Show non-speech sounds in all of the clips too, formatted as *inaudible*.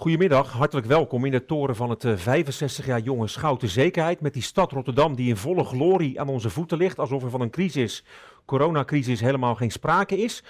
Goedemiddag, hartelijk welkom in de toren van het 65 jaar jonge Schouten Zekerheid. Met die stad Rotterdam die in volle glorie aan onze voeten ligt. Alsof er van een crisis, coronacrisis, helemaal geen sprake is.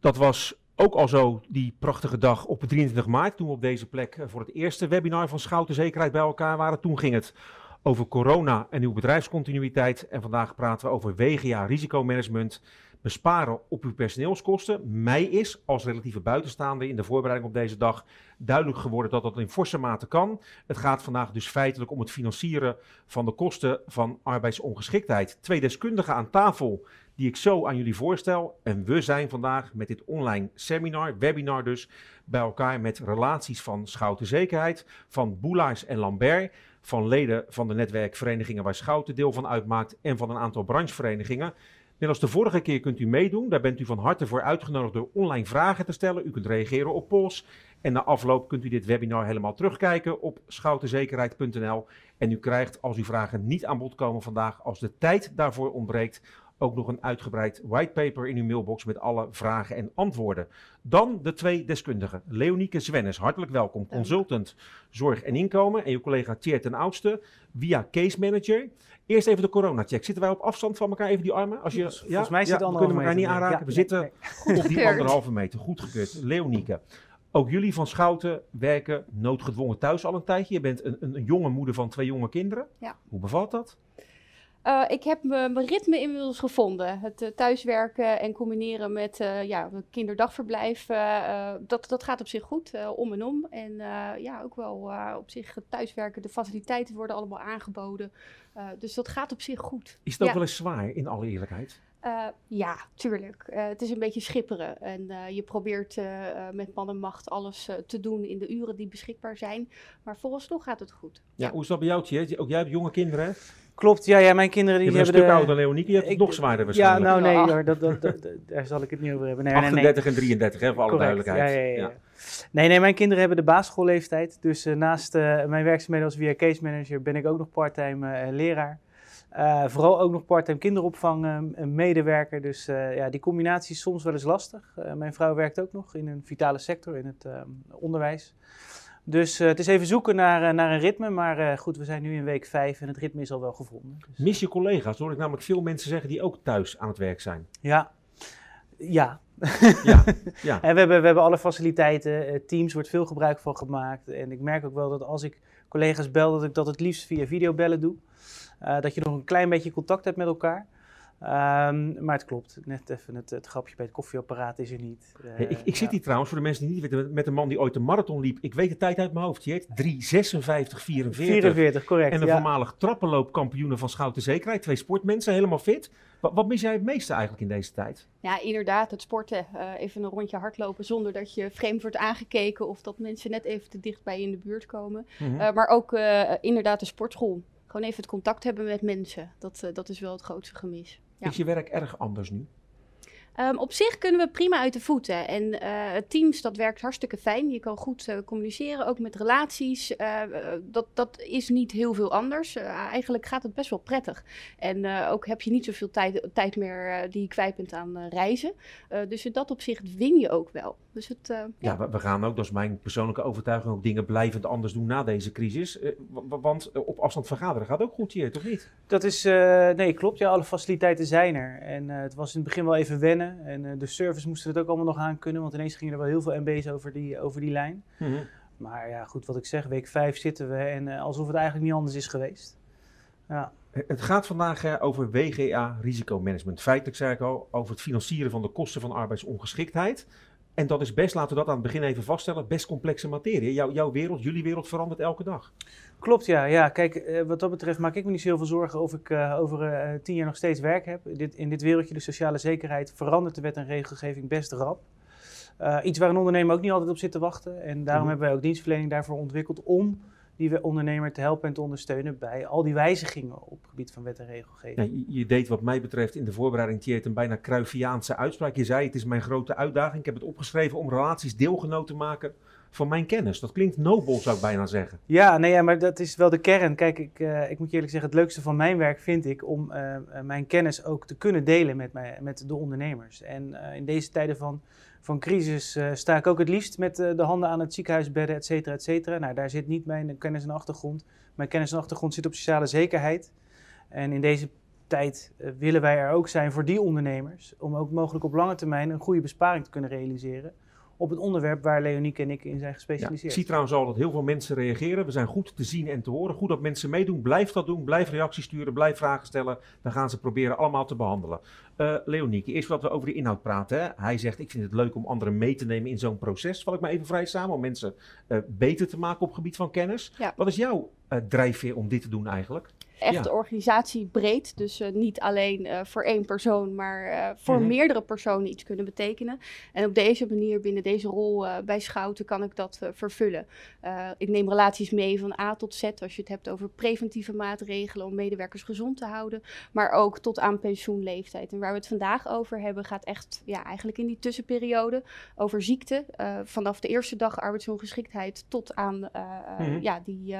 Dat was ook al zo die prachtige dag op 23 maart. Toen we op deze plek voor het eerste webinar van Schouten Zekerheid bij elkaar waren. Toen ging het over corona en uw bedrijfscontinuïteit. En vandaag praten we over WGA risicomanagement besparen op uw personeelskosten. Mij is als relatieve buitenstaande in de voorbereiding op deze dag duidelijk geworden dat dat in forse mate kan. Het gaat vandaag dus feitelijk om het financieren van de kosten van arbeidsongeschiktheid. Twee deskundigen aan tafel die ik zo aan jullie voorstel. En we zijn vandaag met dit online seminar, webinar dus, bij elkaar met relaties van Schouten Zekerheid, van Boelaars en Lambert, van leden van de netwerkverenigingen waar Schouten deel van uitmaakt en van een aantal brancheverenigingen. Net als de vorige keer kunt u meedoen. Daar bent u van harte voor uitgenodigd door online vragen te stellen. U kunt reageren op polls. En na afloop kunt u dit webinar helemaal terugkijken op schoutenzekerheid.nl. En u krijgt, als uw vragen niet aan bod komen vandaag, als de tijd daarvoor ontbreekt, ook nog een uitgebreid whitepaper in uw mailbox met alle vragen en antwoorden. Dan de twee deskundigen. Leonieke Zwennes, hartelijk welkom. Consultant Zorg en Inkomen. En uw collega Tjeerd ten Oudste via Case Manager. Eerst even de corona-check. Zitten wij op afstand van elkaar, even die armen? Als je, Volgens ja, mij zit ja, we kunnen elkaar niet aanraken. we zitten op die anderhalve meter. Goed gekeurd. Leonieke. Ook jullie van Schouten werken noodgedwongen thuis al een tijdje. Je bent een, een, een jonge moeder van twee jonge kinderen. Ja. Hoe bevalt dat? Uh, ik heb mijn ritme inmiddels gevonden. Het uh, thuiswerken en combineren met uh, ja, kinderdagverblijf, dat, dat gaat op zich goed, om en om. En ja, ook wel op zich thuiswerken, de faciliteiten worden allemaal aangeboden. dus dat gaat op zich goed. Is het ook wel eens zwaar, in alle eerlijkheid? ja, tuurlijk. het is een beetje schipperen. En je probeert met man en macht alles te doen in de uren die beschikbaar zijn. Maar vooralsnog gaat het goed. Ja, hoe is dat bij jou, Tje? Ook jij hebt jonge kinderen, Klopt, ja, ja, mijn kinderen die je hebben... een stuk ouder dan Leonieke, je hebt het nog zwaarder waarschijnlijk. Ja, nou nee, dat, dat, dat, daar zal ik het niet over hebben. Nee, 38 en 33, hè, voor alle duidelijkheid. Ja, ja, ja, Nee, nee, mijn kinderen hebben de basisschoolleeftijd. Dus uh, naast uh, mijn werkzaamheden als via case manager ben ik ook nog parttime uh, leraar. vooral ook nog parttime kinderopvang medewerker. Dus ja, die combinatie is soms wel eens lastig. mijn vrouw werkt ook nog in een vitale sector, in het onderwijs. Dus uh, het is even zoeken naar, uh, naar een ritme. Maar uh, goed, we zijn nu in week 5 en het ritme is al wel gevonden. Dus. Mis je collega's? Hoor ik namelijk veel mensen zeggen die ook thuis aan het werk zijn. Ja, ja. ja, *laughs* ja. en we hebben, we hebben alle faciliteiten. Teams wordt veel gebruik van gemaakt. En ik merk ook wel dat als ik collega's bel, dat ik dat het liefst via videobellen doe. dat je nog een klein beetje contact hebt met elkaar. Um, maar het klopt, net even het, het, grapje bij het koffieapparaat is er niet. Uh, ik, ik ja. zit hier trouwens, voor de mensen die niet weten, met een man die ooit een marathon liep. Ik weet de tijd uit mijn hoofd, die heet 356 44. 44, correct. En een ja. voormalig trappenloopkampioene van Schouten Zekerheid. Twee sportmensen, helemaal fit. Wat, wat, mis jij het meeste eigenlijk in deze tijd? Ja, inderdaad, het sporten. Uh, even een rondje hardlopen zonder dat je vreemd wordt aangekeken of dat mensen net even te dicht bij je in de buurt komen. Mm -hmm. uh, maar ook uh, inderdaad de sportschool. Gewoon even het contact hebben met mensen. Dat, dat is wel het grootste gemis. Ja. Is je werk erg anders nu? Um, op zich kunnen we prima uit de voeten. En uh, teams, dat werkt hartstikke fijn. Je kan goed uh, communiceren, ook met relaties. Uh, dat, dat is niet heel veel anders. eigenlijk gaat het best wel prettig. En ook heb je niet zoveel tijd, tijd meer die je kwijt bent aan reizen. dus in dat opzicht win je ook wel. Dus het, ja, ja we, we, gaan ook, dat is mijn persoonlijke overtuiging, ook dingen blijvend anders doen na deze crisis. want op afstand vergaderen gaat ook goed hier, toch niet? Dat is, nee, klopt. Ja, alle faciliteiten zijn er. En het was in het begin wel even wennen. En uh, de service moesten het ook allemaal nog aan kunnen, want ineens gingen er wel heel veel MB's over die, over die lijn. Mm -hmm. Maar ja, goed wat ik zeg, week 5 zitten we en uh, alsof het eigenlijk niet anders is geweest. Ja. Het gaat vandaag uh, over WGA risicomanagement. Feitelijk zei ik al over het financieren van de kosten van arbeidsongeschiktheid. En dat is best, laten we dat aan het begin even vaststellen, best complexe materie. Jouw, jouw wereld, jullie wereld verandert elke dag. Klopt, ja. ja. Kijk, uh, wat dat betreft maak ik me niet zoveel zorgen of ik uh, over uh, tien jaar nog steeds werk heb. Dit, in dit wereldje, de sociale zekerheid, verandert de wet en regelgeving best rap. iets waar een ondernemer ook niet altijd op zit te wachten. En daarom mm. hebben wij ook dienstverlening daarvoor ontwikkeld om die ondernemer te helpen en te ondersteunen bij al die wijzigingen op het gebied van wet en regelgeving. Ja, je, deed wat mij betreft in de voorbereiding, Tjeerd, een bijna Cruyffiaanse uitspraak. Je zei, het is mijn grote uitdaging. Ik heb het opgeschreven om relaties deelgenoot te maken van mijn kennis. Dat klinkt nobel, zou ik bijna zeggen. Ja, nee, ja, maar dat is wel de kern. Kijk, ik, uh, ik moet je eerlijk zeggen, het leukste van mijn werk vind ik om uh, mijn kennis ook te kunnen delen met, mij, met de ondernemers. En in deze tijden van, van crisis sta ik ook het liefst met de handen aan het ziekenhuisbedden, et cetera, et cetera. Nou, daar zit niet mijn kennis en achtergrond. Mijn kennis en achtergrond zit op sociale zekerheid. En in deze tijd willen wij er ook zijn voor die ondernemers. Om ook mogelijk op lange termijn een goede besparing te kunnen realiseren. Op het onderwerp waar Leonieke en ik in zijn gespecialiseerd. Ja, ik zie trouwens al dat heel veel mensen reageren. We zijn goed te zien en te horen. Goed dat mensen meedoen. Blijf dat doen. Blijf reacties sturen. Blijf vragen stellen. Dan gaan ze proberen allemaal te behandelen. Uh, Leonieke, eerst wat we over de inhoud praten. Hè. Hij zegt: Ik vind het leuk om anderen mee te nemen in zo'n proces. Val ik maar even vrij samen om mensen uh, beter te maken op het gebied van kennis. Ja. Wat is jouw uh, drijfveer om dit te doen eigenlijk? Echt ja. organisatie breed. Dus uh, niet alleen uh, voor één persoon, maar uh, voor mm -hmm. meerdere personen iets kunnen betekenen. En op deze manier, binnen deze rol bij Schouten, kan ik dat vervullen. ik neem relaties mee van A tot Z, als je het hebt over preventieve maatregelen om medewerkers gezond te houden. Maar ook tot aan pensioenleeftijd. En waar we het vandaag over hebben, gaat echt ja, eigenlijk in die tussenperiode over ziekte. vanaf de eerste dag arbeidsongeschiktheid tot aan mm -hmm. ja, die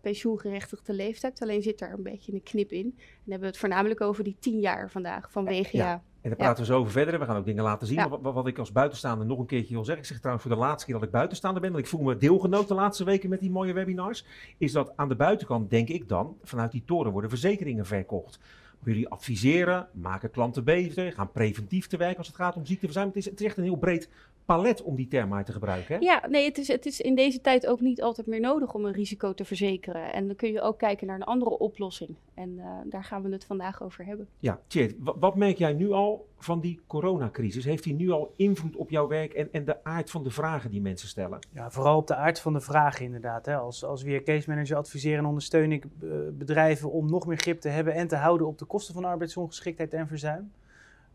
pensioengerechtigde leeftijd. Alleen zit er een beetje een knip in. En dan hebben we het voornamelijk over die tien jaar vandaag van WGA. Ja. En daar praten we zo over verder. We gaan ook dingen laten zien. Ja. Wat, wat, ik als buitenstaander nog een keertje wil zeggen. Ik zeg trouwens voor de laatste keer dat ik buitenstaander ben. Want ik voel me deelgenoot de laatste weken met die mooie webinars. Is dat aan de buitenkant, denk ik dan, vanuit die toren worden verzekeringen verkocht. Jullie adviseren, maken klanten beter, gaan preventief te werk als het gaat om ziekteverzuim. Het is, het is echt een heel breed palet om die term maar te gebruiken. Hè? Ja, nee, het is, het is in deze tijd ook niet altijd meer nodig om een risico te verzekeren. En dan kun je ook kijken naar een andere oplossing. En uh, daar gaan we het vandaag over hebben. Ja, Tjeerd, wat merk jij nu al van die coronacrisis? Heeft die nu al invloed op jouw werk en, en de aard van de vragen die mensen stellen? Ja, vooral op de aard van de vragen inderdaad. Hè. Als, als we case manager adviseren en ondersteun ik uh, bedrijven om nog meer grip te hebben en te houden op de kosten van arbeidsongeschiktheid en verzuim.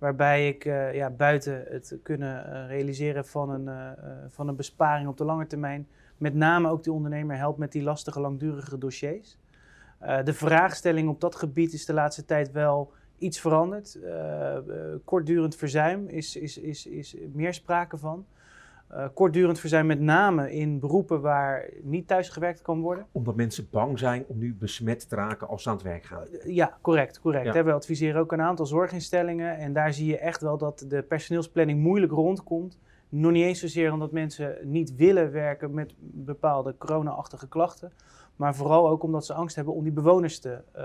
Waarbij ik uh, ja, buiten het kunnen uh, realiseren van een, uh, van een besparing op de lange termijn, met name ook die ondernemer helpt met die lastige, langdurige dossiers. de vraagstelling op dat gebied is de laatste tijd wel iets veranderd. kortdurend verzuim is, is, is, is meer sprake van. Uh, kortdurend verzuim met name in beroepen waar niet thuisgewerkt kan worden. Omdat mensen bang zijn om nu besmet te raken als ze aan het werk gaan. Uh, ja, correct. correct. Ja. We adviseren ook een aantal zorginstellingen en daar zie je echt wel dat de personeelsplanning moeilijk rondkomt. Nog niet eens zozeer omdat mensen niet willen werken met bepaalde corona-achtige klachten. Maar vooral ook omdat ze angst hebben om die bewoners te, uh,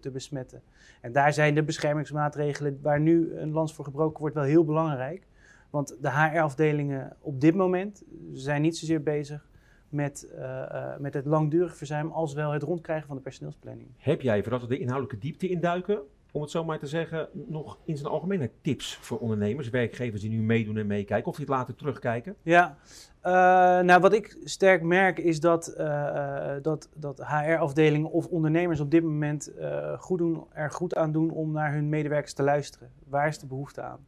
te besmetten. En daar zijn de beschermingsmaatregelen waar nu een lans voor gebroken wordt wel heel belangrijk. Want de HR-afdelingen op dit moment zijn niet zozeer bezig met, uh, uh, met het langdurig verzuim als wel het rondkrijgen van de personeelsplanning. Heb jij, voordat we de inhoudelijke diepte induiken, om het zo maar te zeggen, nog in zijn algemene tips voor ondernemers, werkgevers die nu meedoen en meekijken, of die het later terugkijken? Ja, uh, nou wat ik sterk merk is dat, dat, dat HR-afdelingen of ondernemers op dit moment goed doen, er goed aan doen om naar hun medewerkers te luisteren. Waar is de behoefte aan?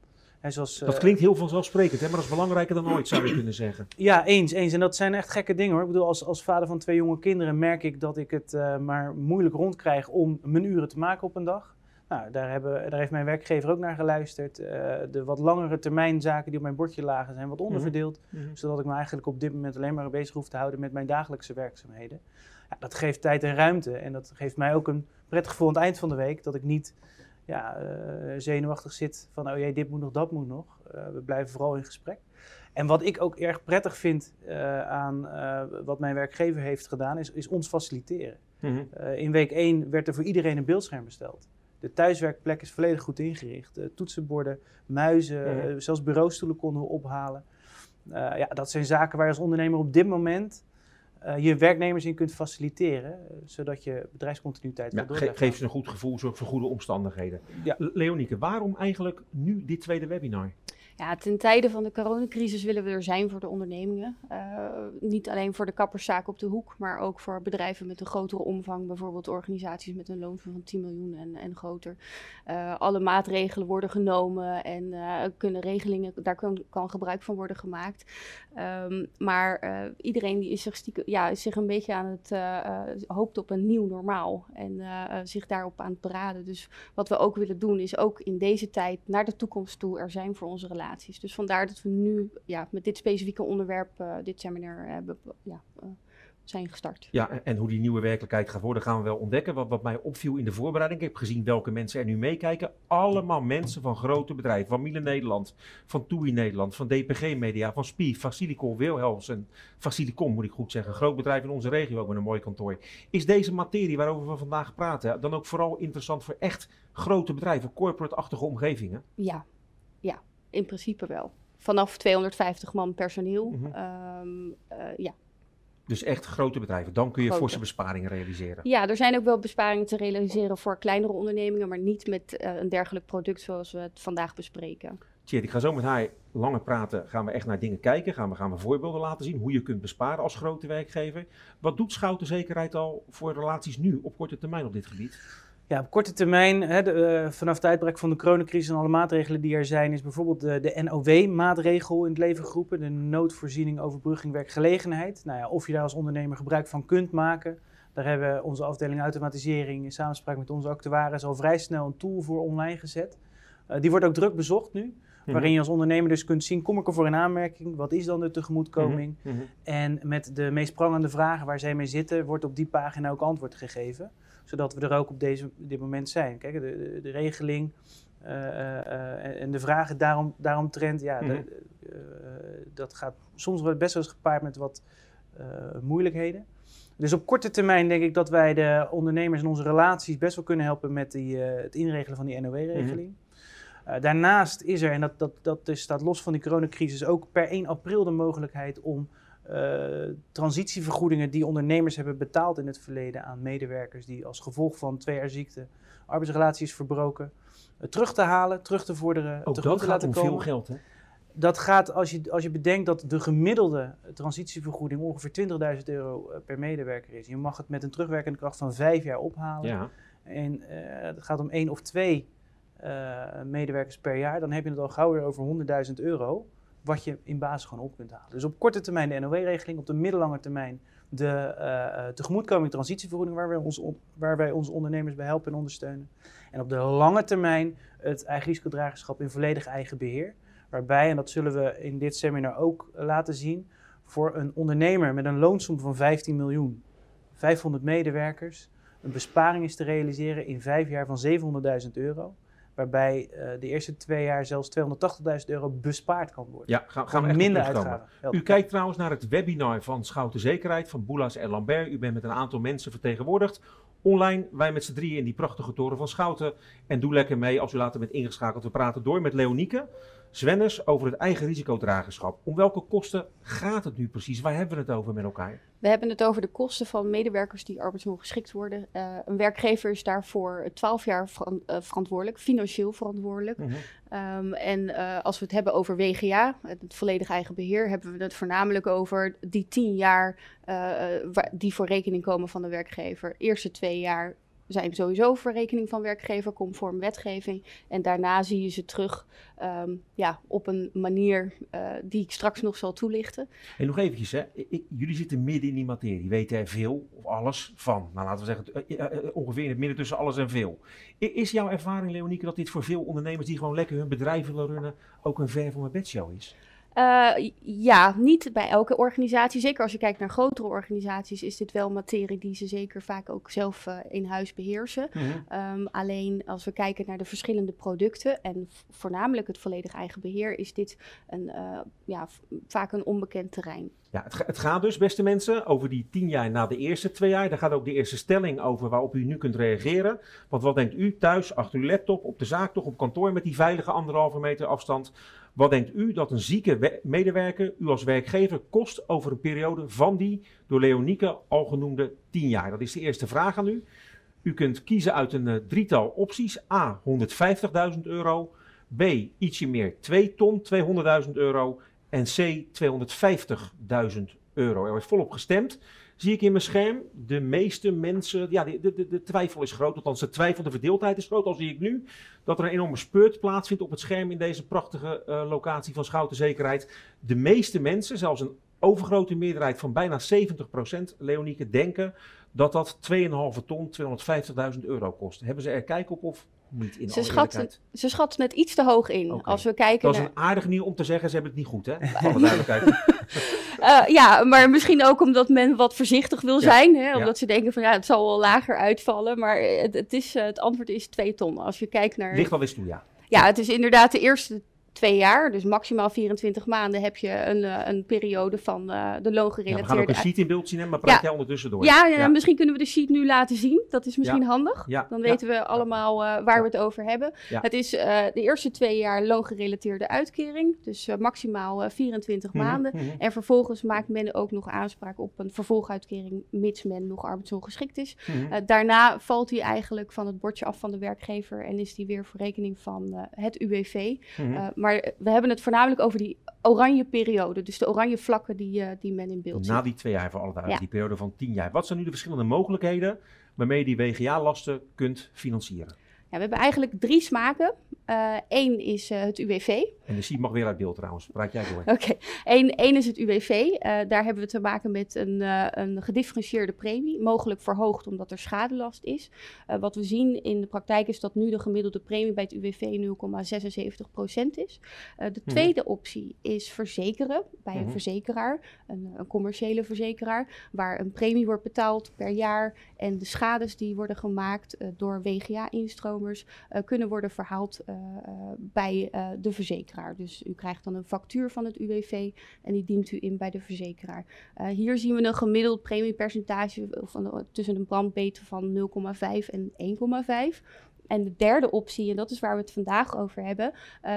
Zoals, dat klinkt heel vanzelfsprekend, hè? maar dat is belangrijker dan ooit, zou je kunnen zeggen. *clears throat* Ja, eens, eens. En dat zijn echt gekke dingen hoor. Ik bedoel, als, als vader van twee jonge kinderen merk ik dat ik het uh, maar moeilijk rondkrijg om mijn uren te maken op een dag. Nou, daar, hebben, daar heeft mijn werkgever ook naar geluisterd. Uh, de wat langere termijn zaken die op mijn bordje lagen zijn wat onderverdeeld. Mm -hmm. Zodat ik me eigenlijk op dit moment alleen maar bezig hoef te houden met mijn dagelijkse werkzaamheden. Ja, dat geeft tijd en ruimte. En dat geeft mij ook een prettig gevoel aan het eind van de week. Dat ik niet ja, uh, zenuwachtig zit van, oh jee, dit moet nog, dat moet nog. Uh, we blijven vooral in gesprek. En wat ik ook erg prettig vind uh, aan wat mijn werkgever heeft gedaan, is, is ons faciliteren. Mm -hmm. in week 1 werd er voor iedereen een beeldscherm besteld. De thuiswerkplek is volledig goed ingericht. toetsenborden, muizen, mm -hmm. zelfs bureaustoelen konden we ophalen. ja, dat zijn zaken waar je als ondernemer op dit moment uh, je werknemers in kunt faciliteren, uh, zodat je bedrijfscontinuïteit ja, ge Geef ze een goed gevoel, zorg voor goede omstandigheden. Ja. Leonieke, waarom eigenlijk nu dit tweede webinar? Ja, ten tijde van de coronacrisis willen we er zijn voor de ondernemingen. Uh, niet alleen voor de kapperszaak op de hoek, maar ook voor bedrijven met een grotere omvang. Bijvoorbeeld organisaties met een loon van 10 miljoen en, en groter. Uh, alle maatregelen worden genomen en uh, kunnen regelingen, daar kan, kan, gebruik van worden gemaakt. Um, maar iedereen die is zich, ja, zich een beetje aan het, hoopt op een nieuw normaal. En zich daarop aan het beraden. Dus wat we ook willen doen is ook in deze tijd naar de toekomst toe er zijn voor onze relatie relaties. Dus vandaar dat we nu ja, met dit specifieke onderwerp dit seminar hebben ja, zijn gestart. Ja, en, hoe die nieuwe werkelijkheid gaat worden, gaan we wel ontdekken. Wat, wat mij opviel in de voorbereiding, ik heb gezien welke mensen er nu meekijken. Allemaal mensen van grote bedrijven, van Miele Nederland, van TUI Nederland, van DPG Media, van SPIE, Facilicol, Wilhelmsen, Facilicom moet ik goed zeggen. Groot bedrijf in onze regio ook met een mooi kantoor. Is deze materie waarover we vandaag praten dan ook vooral interessant voor echt grote bedrijven, corporate-achtige omgevingen? Ja, ja, in principe wel. Vanaf 250 man personeel. Mhm. Ehm, eh, ja, dus echt grote bedrijven. Dan kun je forse besparingen realiseren. Ja, er zijn ook wel besparingen te realiseren voor kleinere ondernemingen, maar niet met uh, een dergelijk product zoals we het vandaag bespreken. Tjeerd, ik ga zo met haar langer praten. Gaan we echt naar dingen kijken. Gaan we, gaan we voorbeelden laten zien hoe je kunt besparen als grote werkgever. Wat doet Schouten Zekerheid al voor relaties nu op korte termijn op dit gebied? Ja, op korte termijn, hè, de, uh, vanaf het uitbraak van de coronacrisis en alle maatregelen die er zijn, is bijvoorbeeld de, de NOW-maatregel in het leven geroepen, de noodvoorziening overbrugging werkgelegenheid. Nou ja, of je daar als ondernemer gebruik van kunt maken, daar hebben onze afdeling automatisering in samenspraak met onze actuaris al vrij snel een tool voor online gezet. Uh, die wordt ook druk bezocht nu. Mhm. Waarin je als ondernemer dus kunt zien, kom ik ervoor in aanmerking? Wat is dan de tegemoetkoming? Mm En met de meest prangende vragen waar zij mee zitten, wordt op die pagina ook antwoord gegeven zodat we er ook op deze, dit moment zijn. Kijk, de, de, de regeling uh, uh, en de vragen daarom, daaromtrent, ja, mm -hmm. dat gaat soms wel best wel eens gepaard met wat moeilijkheden. Dus op korte termijn denk ik dat wij de ondernemers en onze relaties best wel kunnen helpen met die, het inregelen van die NOW-regeling. Mm -hmm. daarnaast is er, en dat, dat, dat dus staat los van die coronacrisis, ook per 1 april de mogelijkheid om uh, transitievergoedingen die ondernemers hebben betaald in het verleden aan medewerkers die als gevolg van twee jaar ziekte arbeidsrelaties verbroken, uh, terug te halen, terug te vorderen, Ook dat te laten om komen. veel geld, hè? Dat gaat, als je, als je bedenkt dat de gemiddelde transitievergoeding ongeveer 20.000 euro eh, per medewerker is. Je mag het met een terugwerkende kracht van vijf jaar ophalen. Ja. En uh, het gaat om één of twee medewerkers per jaar. Dan heb je het al gauw weer over 100.000 euro wat je in basis gewoon op kunt halen. Dus op korte termijn de NOW-regeling, op de middellange termijn de uh, tegemoetkoming transitievergoeding, waar wij, ons, waar wij onze ondernemers bij helpen en ondersteunen. En op de lange termijn het eigen risicodragerschap in volledig eigen beheer. Waarbij, en dat zullen we in dit seminar ook laten zien, voor een ondernemer met een loonsom van 15 miljoen, 500 medewerkers, een besparing is te realiseren in vijf jaar van 700.000 euro waarbij uh, de eerste twee jaar zelfs 280.000 euro bespaard kan worden. Ja, gaan, gaan we echt minder uitgaven. U kijkt trouwens naar het webinar van Schouten Zekerheid van Boulas en Lambert. U bent met een aantal mensen vertegenwoordigd. Online, wij met z'n drieën in die prachtige toren van Schouten. En doe lekker mee als u later bent ingeschakeld. We praten door met Leonieke. Svennis over het eigen risicodragerschap. Om welke kosten gaat het nu precies? Waar hebben we het over met elkaar? We hebben het over de kosten van medewerkers die arbeidsongeschikt worden. Uh, een werkgever is daarvoor 12 jaar uh, verantwoordelijk, financieel verantwoordelijk. Mm -hmm. um, en uh, als we het hebben over WGA, het volledig eigen beheer, hebben we het voornamelijk over die 10 jaar die voor rekening komen van de werkgever. Eerste twee jaar zijn sowieso voor rekening van werkgever conform wetgeving. En daarna zie je ze terug um, ja, op een manier uh, die ik straks nog zal toelichten. En nog eventjes, hè. Jullie zitten midden in die materie. Weten er veel of alles van? Nou, laten we zeggen, uh, uh, ongeveer in het midden tussen alles en veel. Is jouw ervaring, Leonieke, dat dit voor veel ondernemers die gewoon lekker hun bedrijf willen runnen, ook een ver van mijn bedshow is? Uh, ja, niet bij elke organisatie. Zeker als je kijkt naar grotere organisaties, is dit wel materie die ze zeker vaak ook zelf uh, in huis beheersen. Mm -hmm. um, alleen als we kijken naar de verschillende producten en voornamelijk het volledig eigen beheer, is dit een, uh, ja, vaak een onbekend terrein. Ja, het, het, gaat dus, beste mensen, over die tien jaar na de eerste twee jaar. Daar gaat ook de eerste stelling over waarop u nu kunt reageren. Want wat denkt u thuis, achter uw laptop, op de zaak, toch op kantoor met die veilige anderhalve meter afstand? Wat denkt u dat een zieke medewerker u als werkgever kost over een periode van die door Leonieke al genoemde 10 jaar? Dat is de eerste vraag aan u. U kunt kiezen uit een uh, drietal opties. A, 150.000 euro. B, ietsje meer 2 ton, 200.000 euro. En C, 250.000 euro. Er wordt volop gestemd zie ik in mijn scherm. De meeste mensen, ja, de, de, de twijfel is groot, althans de twijfel, de verdeeldheid is groot. Al zie ik nu dat er een enorme speurt plaatsvindt op het scherm in deze prachtige uh, locatie van Schouten Zekerheid. De meeste mensen, zelfs een overgrote meerderheid van bijna 70%, Leonieke, denken dat dat 2,5 ton, 250.000 euro kost. Hebben ze er kijk op of niet in Ze alle schat, eerlijkheid? ze schat net iets te hoog in. Oké. Als we kijken Dat is naar... een aardige manier om te zeggen, ze hebben het niet goed, hè? *laughs* *laughs* Eh, ja, maar misschien ook omdat men wat voorzichtig wil Ja, zijn. Hè? ja. Omdat ze denken van ja, het zal wel lager uitvallen. Maar het, het, is, eh, het antwoord is 2 ton. Als je kijkt naar... Ligt al eens toe, ja. Ja, het is inderdaad de eerste twee jaar. Dus maximaal 24 maanden heb je een, eh, een periode van eh, de ja. We gaan ook loongerelateerde... een sheet in beeld zien, hè, maar praat Ja. jij ondertussen door. ja, ja, Ja. misschien kunnen we de sheet nu laten zien. Dat is misschien handig. Ja, Dan weten we allemaal eh, waar we het over hebben. Ja. Het is eh, de eerste twee jaar loongerelateerde uitkering. Dus eh, maximaal eh, 24 Mhm, maanden. mhm. En vervolgens maakt men ook nog aanspraak op een vervolguitkering, mits men nog arbeidsongeschikt is. Mhm. Eh, daarna valt hij eigenlijk van het bordje af van de werkgever en is die weer voor rekening van eh, het UWV. Maar we hebben het voornamelijk over die oranje periode, dus de oranje vlakken die, eh, die men in beeld Na ziet. die twee jaar voor alle Ja. die periode van tien jaar. Wat zijn nu de verschillende mogelijkheden waarmee je die WGA-lasten kunt financieren? We hebben eigenlijk drie smaken. Eén is eh, het UWV. En de mag weer uit beeld trouwens. Praat jij door. Oké, Eén één is het UWV. Eh, daar hebben we te maken met een, eh, een gedifferentieerde premie, mogelijk verhoogd omdat er schadelast is. Eh, wat we zien in de praktijk is dat nu de gemiddelde premie bij het UWV 0,76% is. Eh, de Mhm. tweede optie is verzekeren bij een Mhm. verzekeraar, een, een commerciële verzekeraar, waar een premie wordt betaald per jaar en de schades die worden gemaakt eh, door WGA-instromers eh, kunnen worden verhaald eh, eh, bij de verzekeraar. Dus u krijgt dan een factuur van het UWV en die dient u in bij de verzekeraar. Hier zien we een gemiddeld premiepercentage van, tussen een brandbete van 0,5 en 1,5. En de derde optie, en dat is waar we het vandaag over hebben,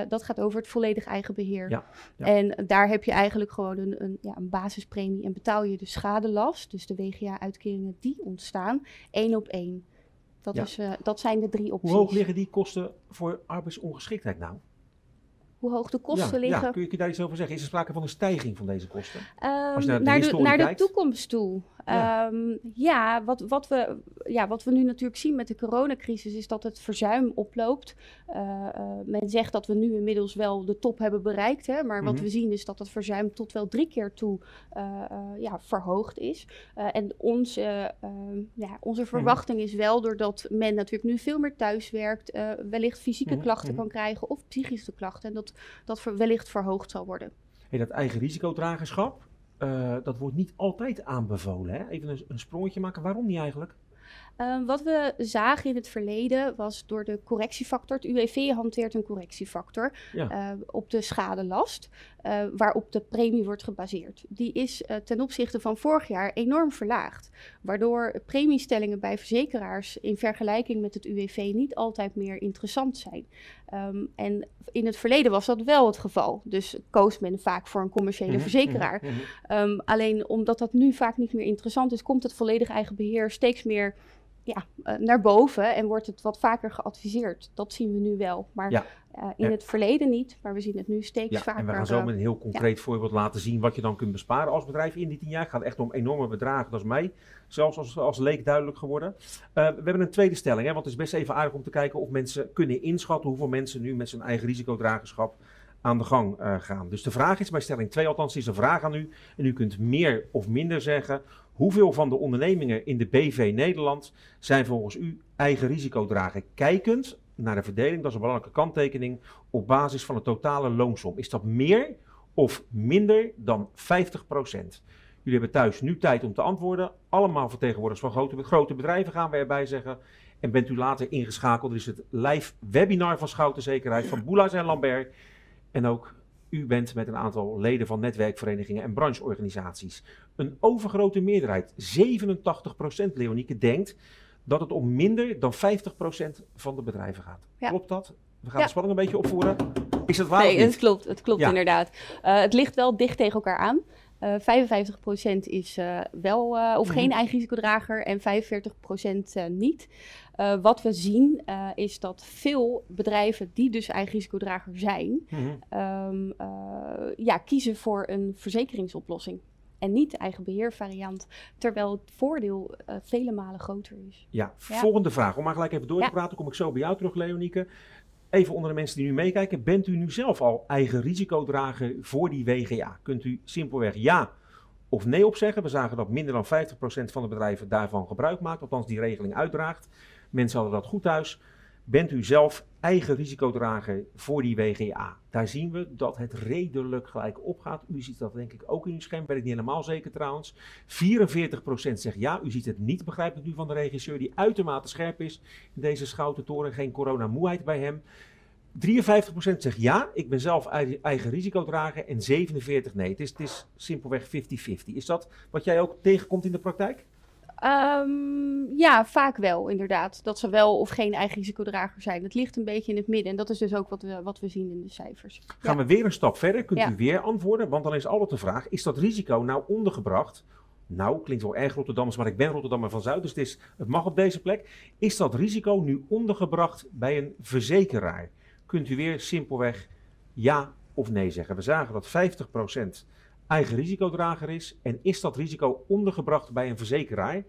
dat gaat over het volledig eigen beheer. Ja, ja. En daar heb je eigenlijk gewoon een, een, ja, een basispremie en betaal je de schadelast, dus de WGA-uitkeringen die ontstaan, één op één. Dat, Ja. is, eh, dat zijn de drie opties. Hoe hoog liggen die kosten voor arbeidsongeschiktheid nou? Hoe hoog de kosten ja, liggen? Ja, kun, je, daar iets over zeggen? Is er sprake van een stijging van deze kosten? Ehm, Als je naar de naar, de, naar toekomst toe. Ja. Ja, ja, wat, wat, we, ja, wat we nu natuurlijk zien met de coronacrisis is dat het verzuim oploopt. Eh, eh, men zegt dat we nu inmiddels wel de top hebben bereikt. Hè, maar wat Mhm. we zien is dat het verzuim tot wel drie keer toe eh, ja, verhoogd is. En onze, eh, ja, onze Mhm. verwachting is wel, doordat men natuurlijk nu veel meer thuis werkt, wellicht fysieke Mhm, klachten kan krijgen of psychische klachten. En dat dat wellicht verhoogd zal worden. Hey, dat eigen risicodragerschap, dat wordt niet altijd aanbevolen. Hè? Even een, een sprongetje maken. Waarom niet eigenlijk? Ehm, wat we zagen in het verleden was door de correctiefactor. Het UWV hanteert een correctiefactor Ja. eh, op de schadelast, eh, waarop de premie wordt gebaseerd. Die is eh, ten opzichte van vorig jaar enorm verlaagd, waardoor premiestellingen bij verzekeraars in vergelijking met het UWV niet altijd meer interessant zijn. Ehm, en in het verleden was dat wel het geval. Dus koos men vaak voor een commerciële Mhm, verzekeraar. mhm, mhm. Ehm, alleen omdat dat nu vaak niet meer interessant is, komt het volledig eigen beheer steeds meer ja, eh, naar boven en wordt het wat vaker geadviseerd. Dat zien we nu wel. Maar Ja. eh, in het verleden niet, maar we zien het nu steeds Ja, vaker. en we gaan zo eh, met een heel concreet voorbeeld laten zien wat je dan kunt besparen als bedrijf in die tien jaar. Het gaat echt om enorme bedragen, dat is mij zelfs als, als leek duidelijk geworden. We hebben een tweede stelling, hè, want het is best even aardig om te kijken of mensen kunnen inschatten hoeveel mensen nu met zijn eigen risicodragerschap aan de gang gaan. Dus de vraag is, bij stelling 2 althans, is een vraag aan u. En u kunt meer of minder zeggen. Hoeveel van de ondernemingen in de BV Nederland zijn volgens u eigen risicodrager? Kijkend naar de verdeling, dat is een belangrijke kanttekening, op basis van de totale loonsom. Is dat meer of minder dan 50%? Jullie hebben thuis nu tijd om te antwoorden. Allemaal vertegenwoordigers van grote, grote bedrijven gaan we erbij zeggen. En bent u later ingeschakeld, er is het live webinar van Schouten Zekerheid van Boela's en Lambert. En ook u bent met een aantal leden van netwerkverenigingen en brancheorganisaties. Een overgrote meerderheid, 87% Leonieke, denkt dat het om minder dan 50% van de bedrijven gaat. Ja. Klopt dat? We gaan Ja. de spanning een beetje opvoeren. Is dat waar Nee, het klopt, het klopt Ja. inderdaad. Eh, het ligt wel dicht tegen elkaar aan. Eh 55% is eh, wel eh, of Mhm. geen eigen risicodrager en 45% eh, niet. Eh, wat we zien eh, is dat veel bedrijven die dus eigen risicodrager zijn, Mhm. ehm, eh, ja, kiezen voor een verzekeringsoplossing. En niet de eigen beheervariant, terwijl het voordeel eh, vele malen groter is. Ja, Ja. volgende vraag. Om maar gelijk even door te Ja. praten, kom ik zo bij jou terug, Leonieke. Even onder de mensen die nu meekijken. Bent u nu zelf al eigen risicodrager voor die WGA? Kunt u simpelweg ja of nee op zeggen? We zagen dat minder dan 50% van de bedrijven daarvan gebruik maakt, althans die regeling uitdraagt. Mensen hadden dat goed thuis. Bent u zelf eigen risicodrager voor die WGA. Daar zien we dat het redelijk gelijk opgaat. U ziet dat denk ik ook in uw scherm, weet ik niet helemaal zeker trouwens. 44% zegt ja, u ziet het niet, begrijp ik nu van de regisseur, die uitermate scherp is in deze schouten toren. Geen coronamoeheid bij hem. 53% zegt ja, ik ben zelf eigen risicodrager en 47% nee. Het is, het is simpelweg 50-50. Is dat wat jij ook tegenkomt in de praktijk? Um, ja, vaak wel, inderdaad. Dat ze wel of geen eigen risicodrager zijn. Het ligt een beetje in het midden. En dat is dus ook wat we, wat we zien in de cijfers. Gaan we weer een stap verder? Kunt u weer antwoorden? Want dan is altijd de vraag: is dat risico nou ondergebracht? Nou, klinkt wel erg Rotterdammers, maar ik ben Rotterdammer van Zuid, dus het, is, het mag op deze plek. Is dat risico nu ondergebracht bij een verzekeraar? Kunt u weer simpelweg ja of nee zeggen? We zagen dat 50% eigen risicodrager is en is dat risico ondergebracht bij een verzekeraar.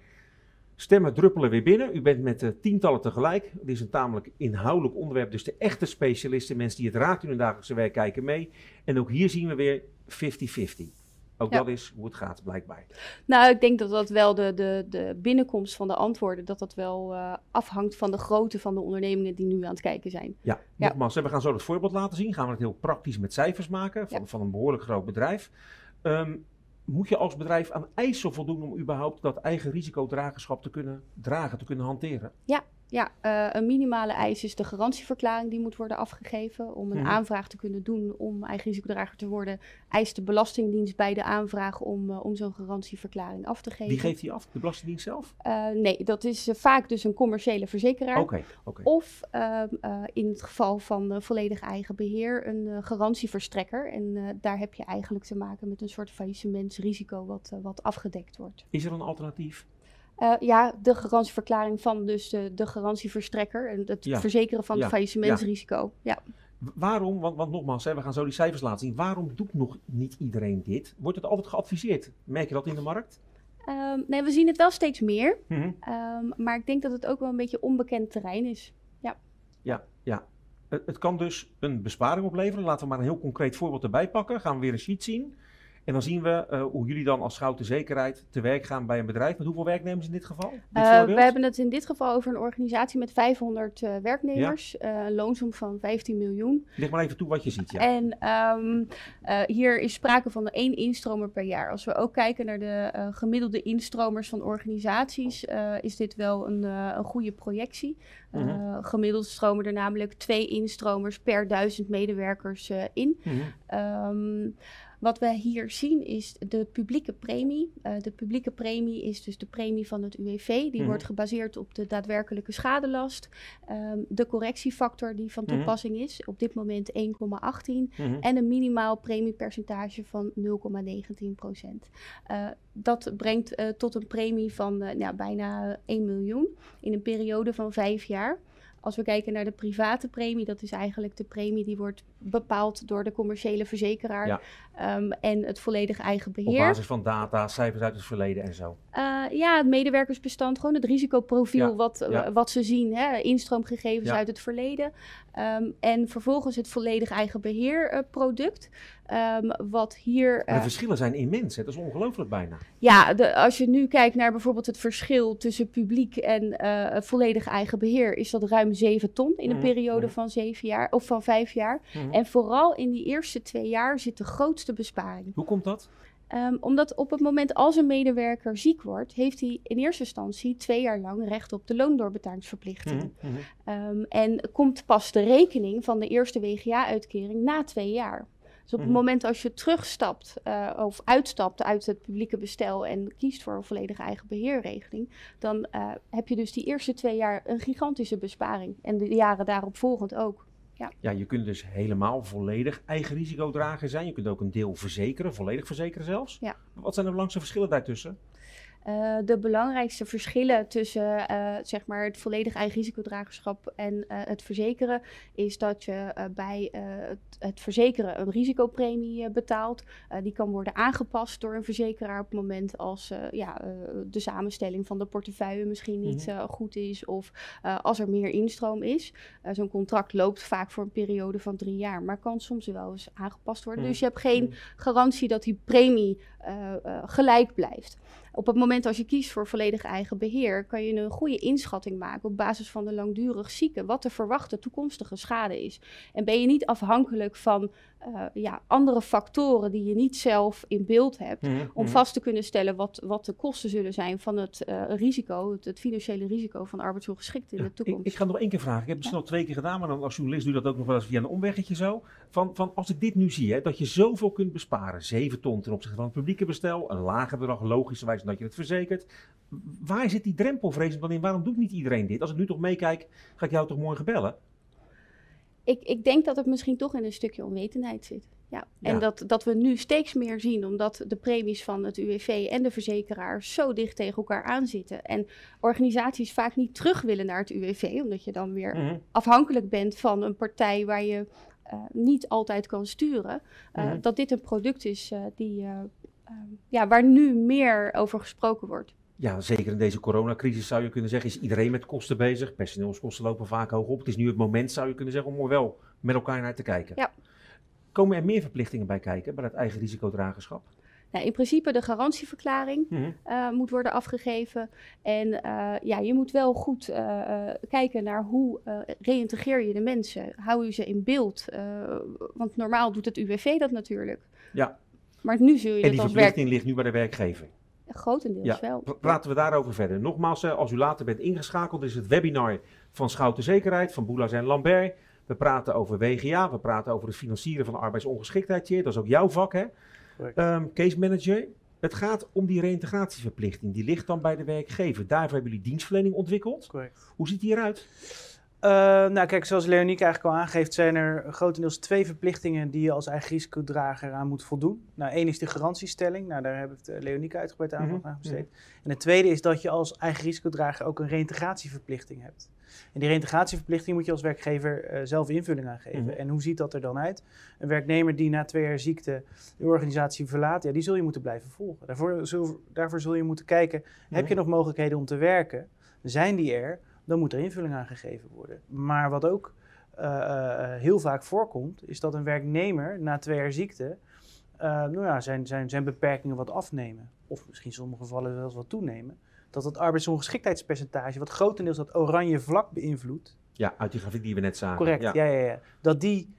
Stemmen druppelen weer binnen. U bent met uh, tientallen tegelijk. Het is een tamelijk inhoudelijk onderwerp, dus de echte specialisten, mensen die het raakt in hun dagelijkse werk, kijken mee. En ook hier zien we weer 50-50. Ook dat is hoe het gaat, blijkbaar. Nou, ik denk dat dat wel de, de, de binnenkomst van de antwoorden, dat dat wel uh, afhangt van de grootte van de ondernemingen die nu aan het kijken zijn. Ja, ja. nogmaals, we gaan zo het voorbeeld laten zien. Gaan we het heel praktisch met cijfers maken van, van een behoorlijk groot bedrijf. Um, moet je als bedrijf aan eisen voldoen om überhaupt dat eigen risicodragerschap te kunnen dragen, te kunnen hanteren? Ja, ja, uh, een minimale eis is de garantieverklaring die moet worden afgegeven. Om een mhm. aanvraag te kunnen doen om eigen risicodrager te worden, eist de Belastingdienst bij de aanvraag om, uh, om zo'n garantieverklaring af te geven. Wie geeft die af? De Belastingdienst zelf? Uh, nee, dat is vaak dus een commerciële verzekeraar. Oké. Okay, Of ehm, in het geval van volledig eigen beheer een garantieverstrekker. En daar heb je eigenlijk te maken met een soort faillissementsrisico wat, wat afgedekt wordt. Is er een alternatief? Uh, ja, de garantieverklaring van dus de, de garantieverstrekker en het verzekeren van het faillissementsrisico. Ja. Waarom, want, want nogmaals, hè, we gaan zo die cijfers laten zien, waarom doet nog niet iedereen dit? Wordt het altijd geadviseerd? Merk je dat in de markt? Um, nee, we zien het wel steeds meer, mm -hmm. um, maar ik denk dat het ook wel een beetje onbekend terrein is. Ja, ja, ja. Het, het kan dus een besparing opleveren. Laten we maar een heel concreet voorbeeld erbij pakken. Gaan we weer een sheet zien. En dan zien we uh, hoe jullie dan als Schouten Zekerheid te werk gaan bij een bedrijf. Met hoeveel werknemers in dit geval? Uh, we hebben het in dit geval over een organisatie met 500 uh, werknemers. Ja. een loonsom van 15 miljoen. Leg maar even toe wat je ziet. Ja. En um, hier is sprake van één instromer per jaar. Als we ook kijken naar de gemiddelde instromers van organisaties, is dit wel een, een goede projectie. -hmm. gemiddeld stromen er namelijk twee instromers per duizend medewerkers in. -hmm. um, wat we hier zien is de publieke premie. Uh, de publieke premie is dus de premie van het UWV. Die mhm. wordt gebaseerd op de daadwerkelijke schadelast. Um, de correctiefactor die van mhm. toepassing mm -hmm. is, op dit moment 1,18. Mm -hmm. En een minimaal premiepercentage van 0,19 procent. Uh, dat brengt uh, tot een premie van nou, bijna 1 miljoen in een periode van vijf jaar. Als we kijken naar de private premie, dat is eigenlijk de premie die wordt bepaald door de commerciële verzekeraar. Ja. Um, en het volledig eigen beheer. Op basis van data, cijfers uit het verleden en zo. Uh, ja, het medewerkersbestand, gewoon het risicoprofiel wat, ja. wat ze zien. Hè, instroomgegevens uit het verleden. Um, en vervolgens het volledig eigen beheer uh, product. Um, wat hier. Uh, de verschillen zijn immens, hè? dat is ongelooflijk bijna. Ja, de, als je nu kijkt naar bijvoorbeeld het verschil tussen publiek en volledig eigen beheer, is dat ruim 7 ton in een mm, periode mm. van zeven jaar of van vijf jaar. Mm. En vooral in die eerste twee jaar zit de grootste besparing. Hoe komt dat? Um, omdat op het moment als een medewerker ziek wordt, heeft hij in eerste instantie twee jaar lang recht op de loondoorbetalingsverplichting. Mm -hmm. um, en komt pas de rekening van de eerste WGA-uitkering na twee jaar. Dus op het mhm. moment als je terugstapt uh, of uitstapt uit het publieke bestel en kiest voor een volledige eigen beheerregeling, dan uh, heb je dus die eerste twee jaar een gigantische besparing. En de jaren daarop volgend ook. Ja. ja, je kunt dus helemaal volledig eigen risicodrager zijn. Je kunt ook een deel verzekeren, volledig verzekeren zelfs. Ja. Wat zijn de belangrijkste verschillen daartussen? Uh, de belangrijkste verschillen tussen uh, zeg maar het volledig eigen risicodragerschap en uh, het verzekeren is dat je bij het, het, verzekeren een risicopremie betaalt. die kan worden aangepast door een verzekeraar op het moment als ja, de samenstelling van de portefeuille misschien niet -hmm. goed is of als er meer instroom is. Zo'n contract loopt vaak voor een periode van drie jaar, maar kan soms wel eens aangepast worden. Mm -hmm. Dus je hebt geen mhm. garantie dat die premie gelijk blijft. op het moment als je kiest voor volledig eigen beheer, kan je een goede inschatting maken op basis van de langdurig zieken, wat de verwachte toekomstige schade is. En ben je niet afhankelijk van uh, ja, andere factoren die je niet zelf in beeld hebt, mhm, om mhm. vast te kunnen stellen wat, wat de kosten zullen zijn van het uh, risico, het, het, financiële risico van arbeidsongeschikt in de toekomst. Ik, ik, ga nog één keer vragen. Ik heb het ja. al twee keer gedaan, maar dan als journalist doe je dat ook nog wel eens via een omweggetje zo. Van, van als ik dit nu zie, hè, dat je zoveel kunt besparen, 7 ton ten opzichte van het publieke bestel, een lager bedrag, logischerwijs dat je het verzekert. Waar zit die drempelvrees dan in? Waarom doet niet iedereen dit? Als ik nu toch meekijk, ga ik jou toch morgen bellen? Ik, ik denk dat het misschien toch in een stukje onwetendheid zit. Ja. En Dat, dat we nu steeds meer zien, omdat de premies van het UWV en de verzekeraar zo dicht tegen elkaar aanzitten. En organisaties vaak niet terug willen naar het UWV, omdat je dan weer mhm. afhankelijk bent van een partij waar je uh, niet altijd kan sturen. Uh, mm Dat dit een product is uh, die, ja, waar nu meer over gesproken wordt ja, zeker in deze coronacrisis zou je kunnen zeggen, is iedereen met kosten bezig. Personeelskosten lopen vaak hoog op. Het is nu het moment, zou je kunnen zeggen, om er wel met elkaar naar te kijken. Ja. Komen er meer verplichtingen bij kijken, bij het eigen risicodragerschap? Nou, in principe de garantieverklaring mhm. eh, moet worden afgegeven. En uh, ja, je moet wel goed uh, kijken naar hoe reïntegreer je de mensen. Hou je ze in beeld? want normaal doet het UWV dat natuurlijk. Ja. Maar nu zul je en die verplichting ligt nu bij de werkgever. Grotendeels ja, wel. Praten we daarover verder. Nogmaals, als u later bent ingeschakeld, is het webinar van Schouten Zekerheid van Boelas en Lambert. We praten over WGA, we praten over het financieren van arbeidsongeschiktheid. Dat is ook jouw vak, hè? Um, case manager. Het gaat om die reïntegratieverplichting. Die ligt dan bij de werkgever. Daarvoor hebben jullie dienstverlening ontwikkeld. Correct. Hoe ziet die eruit? Uh, nou, kijk, zoals Leoniek eigenlijk al aangeeft, zijn er grotendeels twee verplichtingen die je als eigen risicodrager aan moet voldoen. Nou, één is de garantiestelling. Nou, daar hebben we het Leoniek uitgebreid aandacht aan besteed. Mhm. En het tweede is dat je als eigen risicodrager ook een reïntegratieverplichting hebt. En die reïntegratieverplichting moet je als werkgever uh, zelf invulling aan geven. Mhm. En hoe ziet dat er dan uit? Een werknemer die na twee jaar ziekte de organisatie verlaat, ja, die zul je moeten blijven volgen. Daarvoor zul, daarvoor zul je moeten kijken, heb je mhm. nog mogelijkheden om te werken? Zijn die er? Dan moet er invulling aan gegeven worden. Maar wat ook uh, uh, heel vaak voorkomt, is dat een werknemer na twee jaar ziekte uh, nou ja, zijn, zijn, zijn beperkingen wat afnemen. Of misschien in sommige gevallen zelfs wat toenemen. Dat het arbeidsongeschiktheidspercentage, wat grotendeels dat oranje vlak beïnvloedt. Ja, uit die grafiek die we net zagen. Correct, ja, ja, ja. Dat die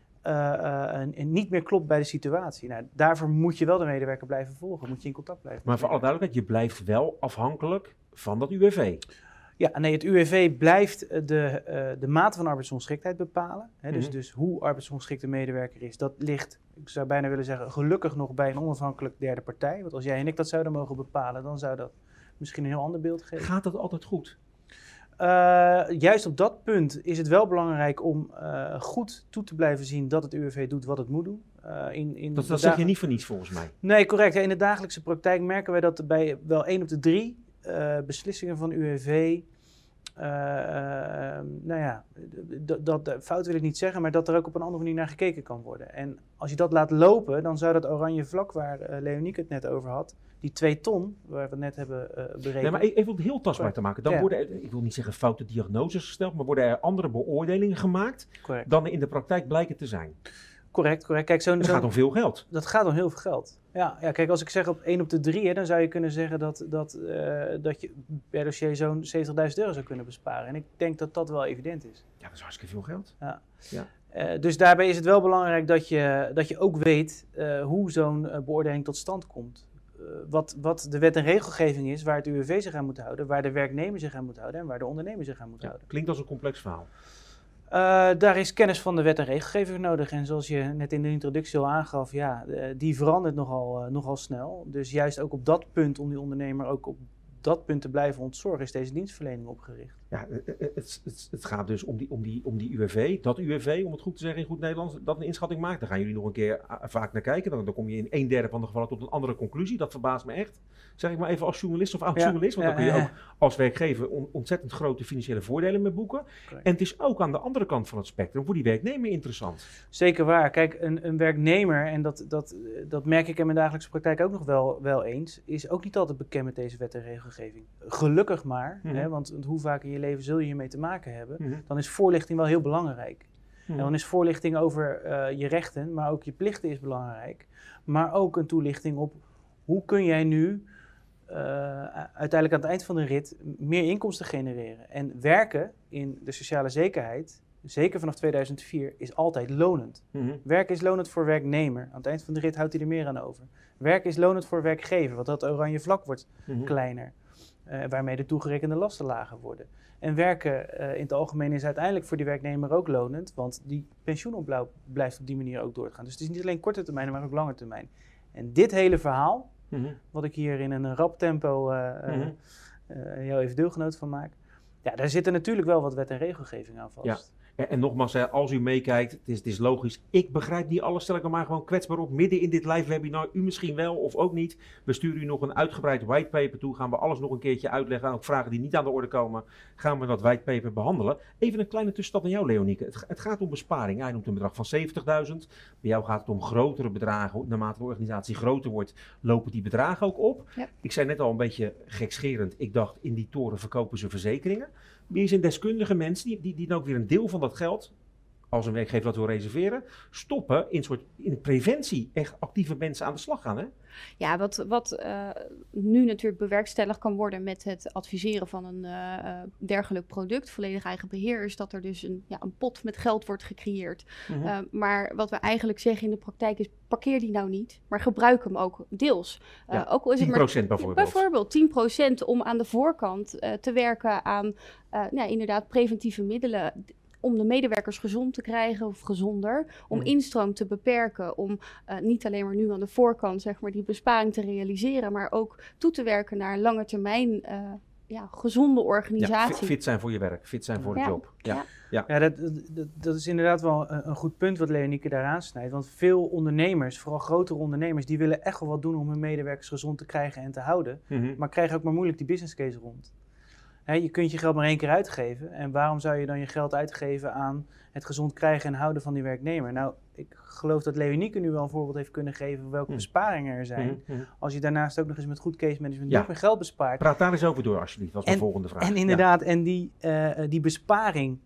niet meer klopt bij de situatie. Nou, daarvoor moet je wel de medewerker blijven volgen, moet je in contact blijven. Maar voor alle duidelijkheid, je blijft wel afhankelijk van dat UWV. Ja, nee, het UWV blijft eh, de, uh, de mate van arbeidsongeschiktheid bepalen. Hè, dus, mhm. dus hoe arbeidsongeschikt de medewerker is, dat ligt, ik zou bijna willen zeggen, gelukkig nog bij een onafhankelijk derde partij. Want als jij en ik dat zouden mogen bepalen, dan zou dat misschien een heel ander beeld geven. Gaat dat altijd goed? Uh, juist op dat punt is het wel belangrijk om uh, goed toe te blijven zien dat het UWV doet wat het moet doen. Uh, in, in dat dat zeg je niet voor niets volgens mij. Nee, correct. In de dagelijkse praktijk merken wij dat er bij wel één op de drie uh, beslissingen van UWV. Uh, uh, nou ja, dat, fout wil ik niet zeggen, maar dat er ook op een andere manier naar gekeken kan worden. En als je dat laat lopen, dan zou dat oranje vlak waar uh, Leonieke het net over had, die twee ton, waar we het net hebben berekend. Nee, maar e-, even om het heel tastbaar te maken. Dan worden er, ik wil niet zeggen foute diagnoses gesteld, maar worden er andere beoordelingen gemaakt Correct. dan in de praktijk blijken te zijn. Correct, correct. Kijk, zo, dat gaat om veel geld. Dat gaat om heel veel geld. Ja, ja kijk, als ik zeg op 1 op de 3, hè, dan zou je kunnen zeggen dat, dat, uh, dat je per dossier zo'n 70.000 euro zou kunnen besparen. En ik denk dat dat wel evident is. Ja, dat is hartstikke veel geld. Ja. ja. Uh, dus daarbij is het wel belangrijk dat je, dat je ook weet uh, hoe zo'n beoordeling tot stand komt. wat, wat de wet en regelgeving is, waar het UWV zich aan moet houden, waar de werknemer zich aan moet houden en waar de ondernemer zich aan moet ja, houden. Klinkt als een complex verhaal. Uh, daar is kennis van de wet en regelgeving nodig. En zoals je net in de introductie al aangaf, ja, die verandert nogal, uh, nogal snel. Dus juist ook op dat punt, om die ondernemer ook op dat punt te blijven ontzorgen, is deze dienstverlening opgericht. Ja, het, het, het, gaat dus om die, om, die, om die UWV, dat UWV, om het goed te zeggen in goed Nederlands, dat een inschatting maakt. Daar gaan jullie nog een keer eh, vaak naar kijken. Dan, dan kom je in een derde van de gevallen tot een andere conclusie. Dat verbaast me echt. Zeg ik maar even als journalist of oud-journalist. want dan kun je ook als werkgever ontzettend grote financiële voordelen mee boeken. En het is ook aan de andere kant van het spectrum voor die werknemer interessant. Zeker waar. Kijk, een, een werknemer, en dat, dat, dat merk ik in mijn dagelijkse praktijk ook nog wel, wel eens, is ook niet altijd bekend met deze wet en regelgeving. Gelukkig maar, mhm. hè, want hoe vaak in je leven zul je hiermee te maken hebben, mhm. dan is voorlichting wel heel belangrijk. En dan is voorlichting over uh, je rechten, maar ook je plichten is belangrijk. Maar ook een toelichting op hoe kun jij nu uiteindelijk aan het eind van de rit meer inkomsten genereren. En werken in de sociale zekerheid, zeker vanaf 2004, is altijd lonend. Mhm. Werk is lonend voor werknemer. Aan het eind van de rit houdt hij er meer aan over. Werk is lonend voor werkgever, want dat oranje vlak wordt Mhm. kleiner. Eh, waarmee de toegerekende lasten lager worden. En werken eh, in het algemeen is uiteindelijk voor die werknemer ook lonend, want die pensioenopbouw blijft op die manier ook doorgaan. Dus het is niet alleen korte termijn, maar ook lange termijn. En dit hele verhaal, Mhm. wat ik hier in een rap tempo eh, jou even deelgenoot van maak, ja, daar zitten natuurlijk wel wat wet en regelgeving aan vast. Ja. En, en nogmaals, hè, als u meekijkt, het is, het is logisch. Ik begrijp niet alles, stel ik er maar gewoon kwetsbaar op. Midden in dit live webinar, u misschien wel of ook niet. We sturen u nog een uitgebreid whitepaper toe. Gaan we alles nog een keertje uitleggen. En ook vragen die niet aan de orde komen, gaan we dat whitepaper behandelen. Even een kleine tussenstap aan jou, Leonieke. Het, het gaat om besparing. Hij noemt een bedrag van 70.000. Bij jou gaat het om grotere bedragen. Naarmate de organisatie groter wordt, lopen die bedragen ook op. Ja. Ik zei net al een beetje gekscherend. Ik dacht, in die toren verkopen ze verzekeringen. Wie zijn deskundige mensen die, die, die dan ook weer een deel van dat geld, als een werkgever dat wil reserveren, stoppen in, soort, in preventie. Echt actieve mensen aan de slag gaan. Hè? Ja, wat, wat eh, nu natuurlijk bewerkstelligd kan worden met het adviseren van een eh, eh, dergelijk product, volledig eigen beheer, is dat er dus een, ja, een pot met geld wordt gecreëerd. Mhm. Uh, maar wat we eigenlijk zeggen in de praktijk is, parkeer die nou niet, maar gebruik hem ook deels. Ja, ook al is 10% het maar, bijvoorbeeld. bijvoorbeeld 10% om aan de voorkant te werken aan nou, inderdaad preventieve middelen om de medewerkers gezond te krijgen of gezonder, om Mhm. instroom te beperken, om uh, niet alleen maar nu aan de voorkant zeg maar die besparing te realiseren, maar ook toe te werken naar lange termijn uh, ja, gezonde organisatie. fit, fit zijn voor je werk, fit zijn voor de Ja. job. Ja. Ja. Ja. Dat, dat, dat is inderdaad wel een, een goed punt wat Leonieke daar aansnijdt. Want veel ondernemers, vooral grotere ondernemers, die willen echt wel wat doen om hun medewerkers gezond te krijgen en te houden. Mhm. Maar krijgen ook maar moeilijk die business case rond. Hè, je kunt je geld maar één keer uitgeven. En waarom zou je dan je geld uitgeven aan het gezond krijgen en houden van die werknemer? Nou, ik geloof dat Leonieke nu wel een voorbeeld heeft kunnen geven van welke Mhm. besparingen er zijn. Mhm. Mhm. Als je daarnaast ook nog eens met goed case management Ja. nog meer geld bespaart. Praat daar eens over door, alsjeblieft. Mijn En- volgende vraag. En Ja. inderdaad, en die, eh, die besparing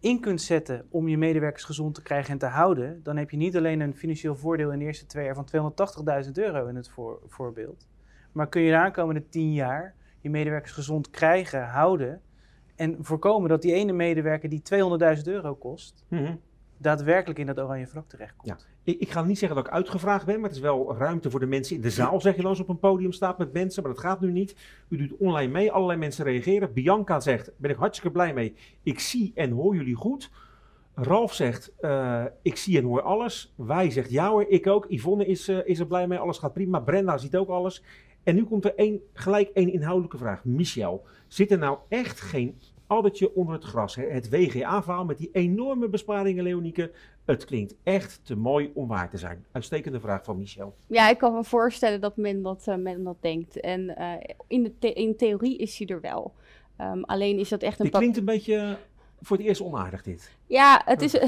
in kunt zetten om je medewerkers gezond te krijgen en te houden, dan heb je niet alleen een financieel voordeel in de eerste twee jaar van 280.000 euro in het voor, voorbeeld, maar kun je de aankomende tien jaar je medewerkers gezond krijgen, houden en voorkomen dat die ene medewerker die 200.000 euro kost, Mhm. daadwerkelijk in dat oranje vlak terechtkomt. Ja. Ik, ik ga niet zeggen dat ik uitgevraagd ben, maar het is wel ruimte voor de mensen in de zaal, zeg je dan als op een podium staat met mensen, maar dat gaat nu niet. U doet online mee, allerlei mensen reageren. Bianca zegt, ben ik hartstikke blij mee, ik zie en hoor jullie goed. Ralf zegt, eh, ik zie en hoor alles. Wij zegt, ja hoor, ik ook. Yvonne is, eh, is er blij mee, alles gaat prima. Brenda ziet ook alles. En nu komt er één, gelijk één inhoudelijke vraag. Michel, zit er nou echt geen addertje onder het gras? Hè? Het WGA-verhaal met die enorme besparingen, Leonieke. Het klinkt echt te mooi om waar te zijn. Uitstekende vraag van Michel. Ja, ik kan me voorstellen dat men dat, uh, men dat denkt. En uh, in, de the in theorie is hij er wel. Um, alleen is dat echt een... Dit klinkt een beetje voor het eerst onaardig dit. Ja, het is... *laughs*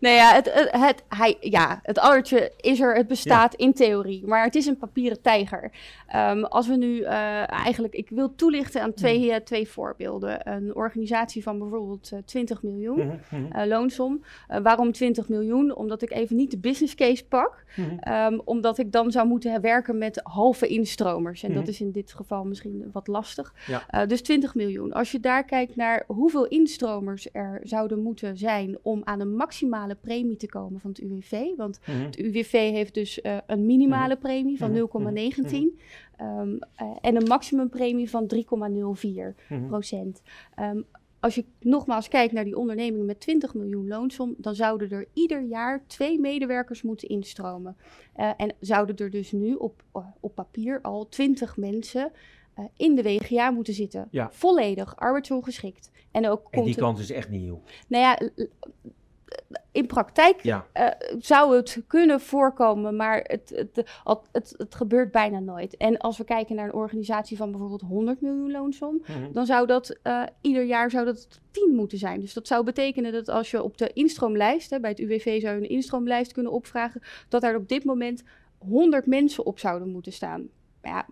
nee, ja, het, het, het, hij, ja, het addertje is er, het bestaat ja. in theorie. Maar het is een papieren tijger. Um, als we nu uh, eigenlijk... Ik wil toelichten aan twee, uh, twee voorbeelden. Een organisatie van bijvoorbeeld uh, 20 miljoen Mm -hmm. loonsom. waarom 20 miljoen? Omdat ik even niet de business case pak. Mm -hmm. um, omdat ik dan zou moeten werken met halve instromers. En Mhm. dat is in dit geval misschien wat lastig. Ja. dus 20 miljoen. Als je daar kijkt naar hoeveel instromers er zouden moeten zijn om aan een maximale premie te komen van het UWV. Want Mhm. het UWV heeft dus uh, een minimale premie van Mhm. 0,19 um, uh, en een maximumpremie van 3,04 Mhm. procent. Um, als je nogmaals kijkt naar die onderneming met 20 miljoen loonsom, dan zouden er ieder jaar twee medewerkers moeten instromen. Uh, en zouden er dus nu op, op papier al 20 mensen uh, in de WGA moeten zitten. Ja. Volledig arbeidsongeschikt. En, ook En die kans is echt nieuw. nou ja, in praktijk Ja. eh, zou het kunnen voorkomen, maar het, het, het, het, gebeurt bijna nooit. En als we kijken naar een organisatie van bijvoorbeeld 100 miljoen loonsom, Mhm. dan zou dat eh, ieder jaar zou dat 10 moeten zijn. Dus dat zou betekenen dat als je op de instroomlijst, hè, bij het UWV zou je een instroomlijst kunnen opvragen, dat er op dit moment 100 mensen op zouden moeten staan. Ja,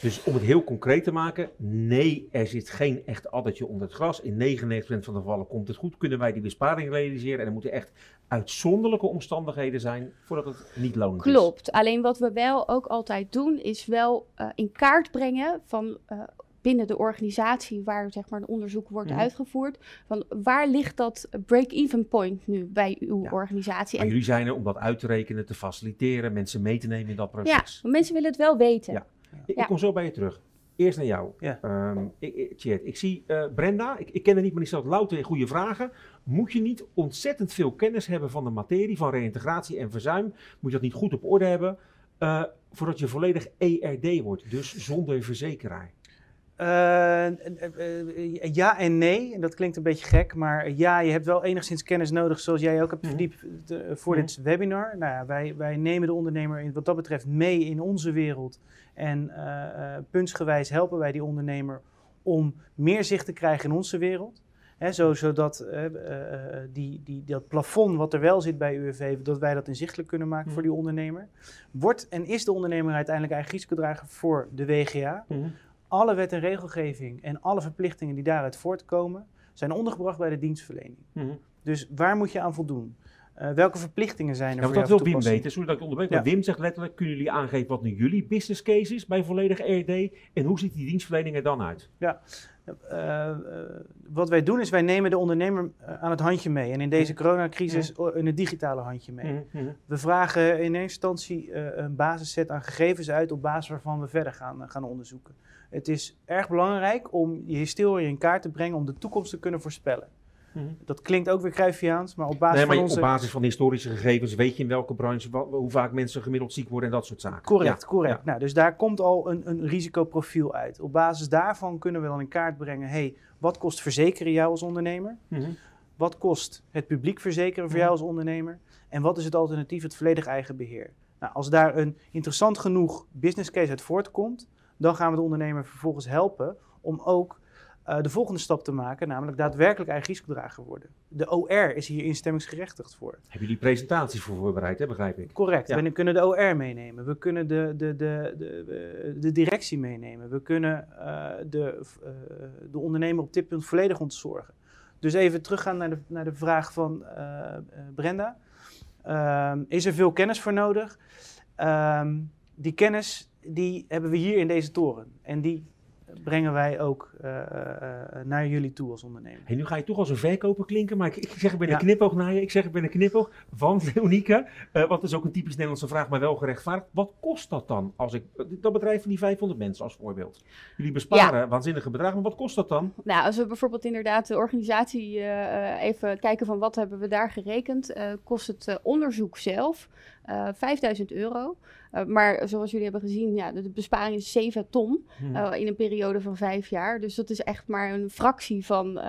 Dus om het heel concreet te maken, nee, er zit geen echt addertje onder het gras. In 99% van de gevallen komt het goed, kunnen wij die besparing realiseren. En er moeten echt uitzonderlijke omstandigheden zijn voordat het niet loont. Klopt. Alleen wat we wel ook altijd doen, is wel uh, in kaart brengen van uh, binnen de organisatie waar zeg maar, een onderzoek wordt mhm. uitgevoerd. Van waar ligt dat break-even point nu bij uw organisatie? en jullie zijn er om dat uit te rekenen, te faciliteren, mensen mee te nemen in dat proces. Ja, mensen willen het wel weten. Ja. Ik, ik, kom zo bij je terug. Eerst naar jou. Ja. Um, ik, ik, ik, zie uh, Brenda, ik, ik ken haar niet, maar die stelt louter goede vragen. Moet je niet ontzettend veel kennis hebben van de materie, van reïntegratie en verzuim? Moet je dat niet goed op orde hebben? Uh, voordat je volledig ERD wordt, dus zonder verzekeraar? Uh, ja en nee. En dat klinkt een beetje gek, maar ja, je hebt wel enigszins kennis nodig, zoals jij ook hebt mhm. verdiept voor mhm. dit webinar. Nou ja, wij, wij nemen de ondernemer in, wat dat betreft mee in onze wereld. En uh, puntsgewijs helpen wij die ondernemer om meer zicht te krijgen in onze wereld. Zo, zodat die, die, dat plafond wat er wel zit bij UWV, dat wij dat inzichtelijk kunnen maken voor mhm. die ondernemer. Wordt en is de ondernemer uiteindelijk eigen risicodrager voor de WGA? alle wet en regelgeving en alle verplichtingen die daaruit voortkomen, zijn ondergebracht bij de dienstverlening. Mhm. Dus waar moet je aan voldoen? Uh, welke verplichtingen zijn er ja, voor dat wil Wim weten. Sorry dat ik onderbreek. Ja. Wim zegt letterlijk, kunnen jullie aangeven wat nu jullie business case is bij volledig ERD en hoe ziet die dienstverlening er dan uit? Ja, uh, wat wij doen is wij nemen de ondernemer aan het handje mee. En in deze mhm. coronacrisis mhm. in het digitale handje mee. We vragen in eerste instantie een basisset aan gegevens uit op basis waarvan we verder gaan, gaan onderzoeken. Het is erg belangrijk om je historie in kaart te brengen om de toekomst te kunnen voorspellen. Mhm. Dat klinkt ook weer Cruyffiaans, maar op basis nee, maar van onze... op basis van historische gegevens weet je in welke branche, hoe vaak mensen gemiddeld ziek worden en dat soort zaken. Correct, correct. Nou, dus daar komt al een, een risicoprofiel uit. Op basis daarvan kunnen we dan in kaart brengen, hey, wat kost verzekeren jou als ondernemer? Mhm. Wat kost het publiek verzekeren voor mhm. jou als ondernemer? En wat is het alternatief, het volledig eigen beheer? Nou, als daar een interessant genoeg business case uit voortkomt, dan gaan we de ondernemer vervolgens helpen om ook uh, de volgende stap te maken, namelijk daadwerkelijk eigen risicodrager worden. De OR is hier instemmingsgerechtigd voor. Hebben jullie presentaties voor voorbereid, hè, begrijp ik? Correct. We kunnen de OR meenemen. We kunnen de, de, de, de, de directie meenemen. We kunnen uh, de, uh, de ondernemer op dit punt volledig ontzorgen. Dus even teruggaan naar de, naar de vraag van Brenda. Um, is er veel kennis voor nodig? Um, die kennis die hebben we hier in deze toren. En die brengen wij ook uh, uh, naar jullie toe als ondernemer. Hey, nu ga je toch als een verkoper klinken, maar ik, ik zeg ik ben een knipoog naar je. Ik zeg ik ben een knipoog van Leonieke. Uh, wat is ook een typisch Nederlandse vraag, maar wel gerechtvaardigd. Wat kost dat dan? Als ik, dat bedrijf van die 500 mensen als voorbeeld. Jullie besparen waanzinnige bedragen, maar wat kost dat dan? Nou, als we bijvoorbeeld inderdaad de organisatie even kijken van wat hebben we daar gerekend, kost het onderzoek zelf 5000 euro. Uh, maar zoals jullie hebben gezien, ja, de, besparing is 7 ton uh, in een periode van vijf jaar. Dus dat is echt maar een fractie van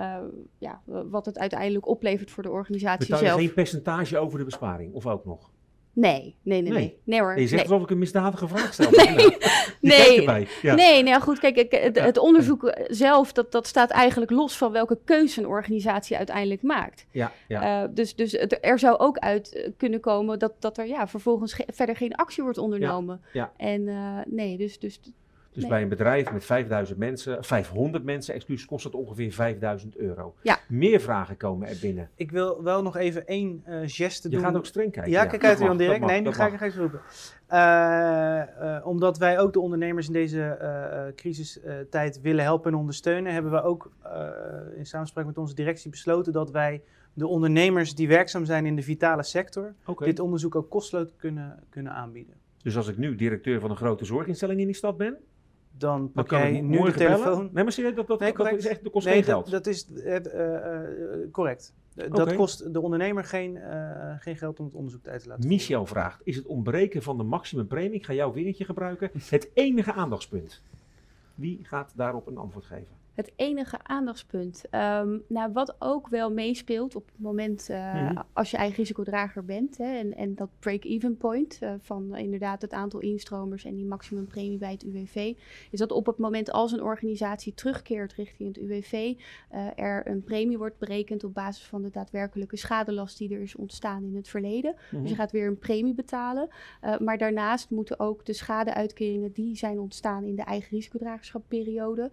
ja, wat het uiteindelijk oplevert voor de organisatie Betaal je zelf. geen percentage over de besparing, of ook nog? Nee, nee, nee, nee. nee. hoor. je zegt nee. alsof ik een misdadige vraag stel. *laughs* nee, nee. Ja. nee, nou goed, kijk, het, het onderzoek zelf, dat, dat staat eigenlijk los van welke keuze een organisatie uiteindelijk maakt. Ja, ja. Uh, dus dus het, er zou ook uit kunnen komen dat, dat er ja, vervolgens verder geen actie wordt ondernomen. Ja, ja. En uh, nee, dus, dus dus bij een bedrijf met 5000 mensen, 500 mensen, excuus, kost het ongeveer 5000 euro. Ja. Meer vragen komen er binnen. Ik wil wel nog even één uh, geste doen. Je gaat ook streng kijken. Ja, kijk uit Jan direct. nee, nu ga ik nog even roepen. Uh, uh, omdat wij ook de ondernemers in deze crisistijd willen helpen en ondersteunen, hebben we ook in samenspraak met onze directie besloten dat wij de ondernemers die werkzaam zijn in de vitale sector okay. dit onderzoek ook kosteloos kunnen, kunnen aanbieden. Dus als ik nu directeur van een grote zorginstelling in die stad ben, dan pak jij nu de telefoon. Nee, maar zie je, dat, dat, nee, dat is echt, de kost nee, geld. Dat, is uh, uh, correct. Dat kost de ondernemer geen, uh, geen geld om het onderzoek uit te laten Michel vraagt, is het ontbreken van de maximumpremie, ik ga jouw vingertje gebruiken, het enige aandachtspunt? Wie gaat daarop een antwoord geven? Het enige aandachtspunt. Ehm, nou, wat ook wel meespeelt op het moment uh, mm als je eigen risicodrager bent. Hè, en, en dat break-even point uh, van inderdaad het aantal instromers en die maximumpremie bij het UWV. Is dat op het moment als een organisatie terugkeert richting het UWV, uh, er een premie wordt berekend op basis van de daadwerkelijke schadelast die er is ontstaan in het verleden. Mm -hmm. Dus je gaat weer een premie betalen. maar daarnaast moeten ook de schadeuitkeringen die zijn ontstaan in de eigen risicodragerschapsperiode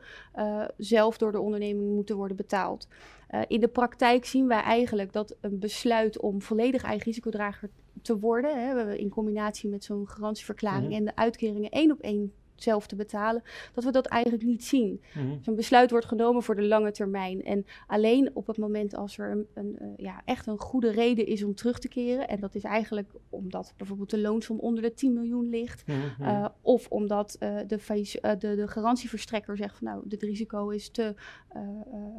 zelf door de onderneming moeten worden betaald. Uh, in de praktijk zien wij eigenlijk dat een besluit om volledig eigen risicodrager te worden, hè, in combinatie met zo'n garantieverklaring mm -hmm. en de uitkeringen één op één zelf te betalen, dat we dat eigenlijk niet zien. Mm. Zo'n besluit wordt genomen voor de lange termijn. En alleen op het moment als er een, een, uh, ja, echt een goede reden is om terug te keren, en dat is eigenlijk omdat bijvoorbeeld de loonsom onder de 10 miljoen ligt, mm -hmm. uh, of omdat uh, de, de, de, garantieverstrekker zegt van nou, dit risico is te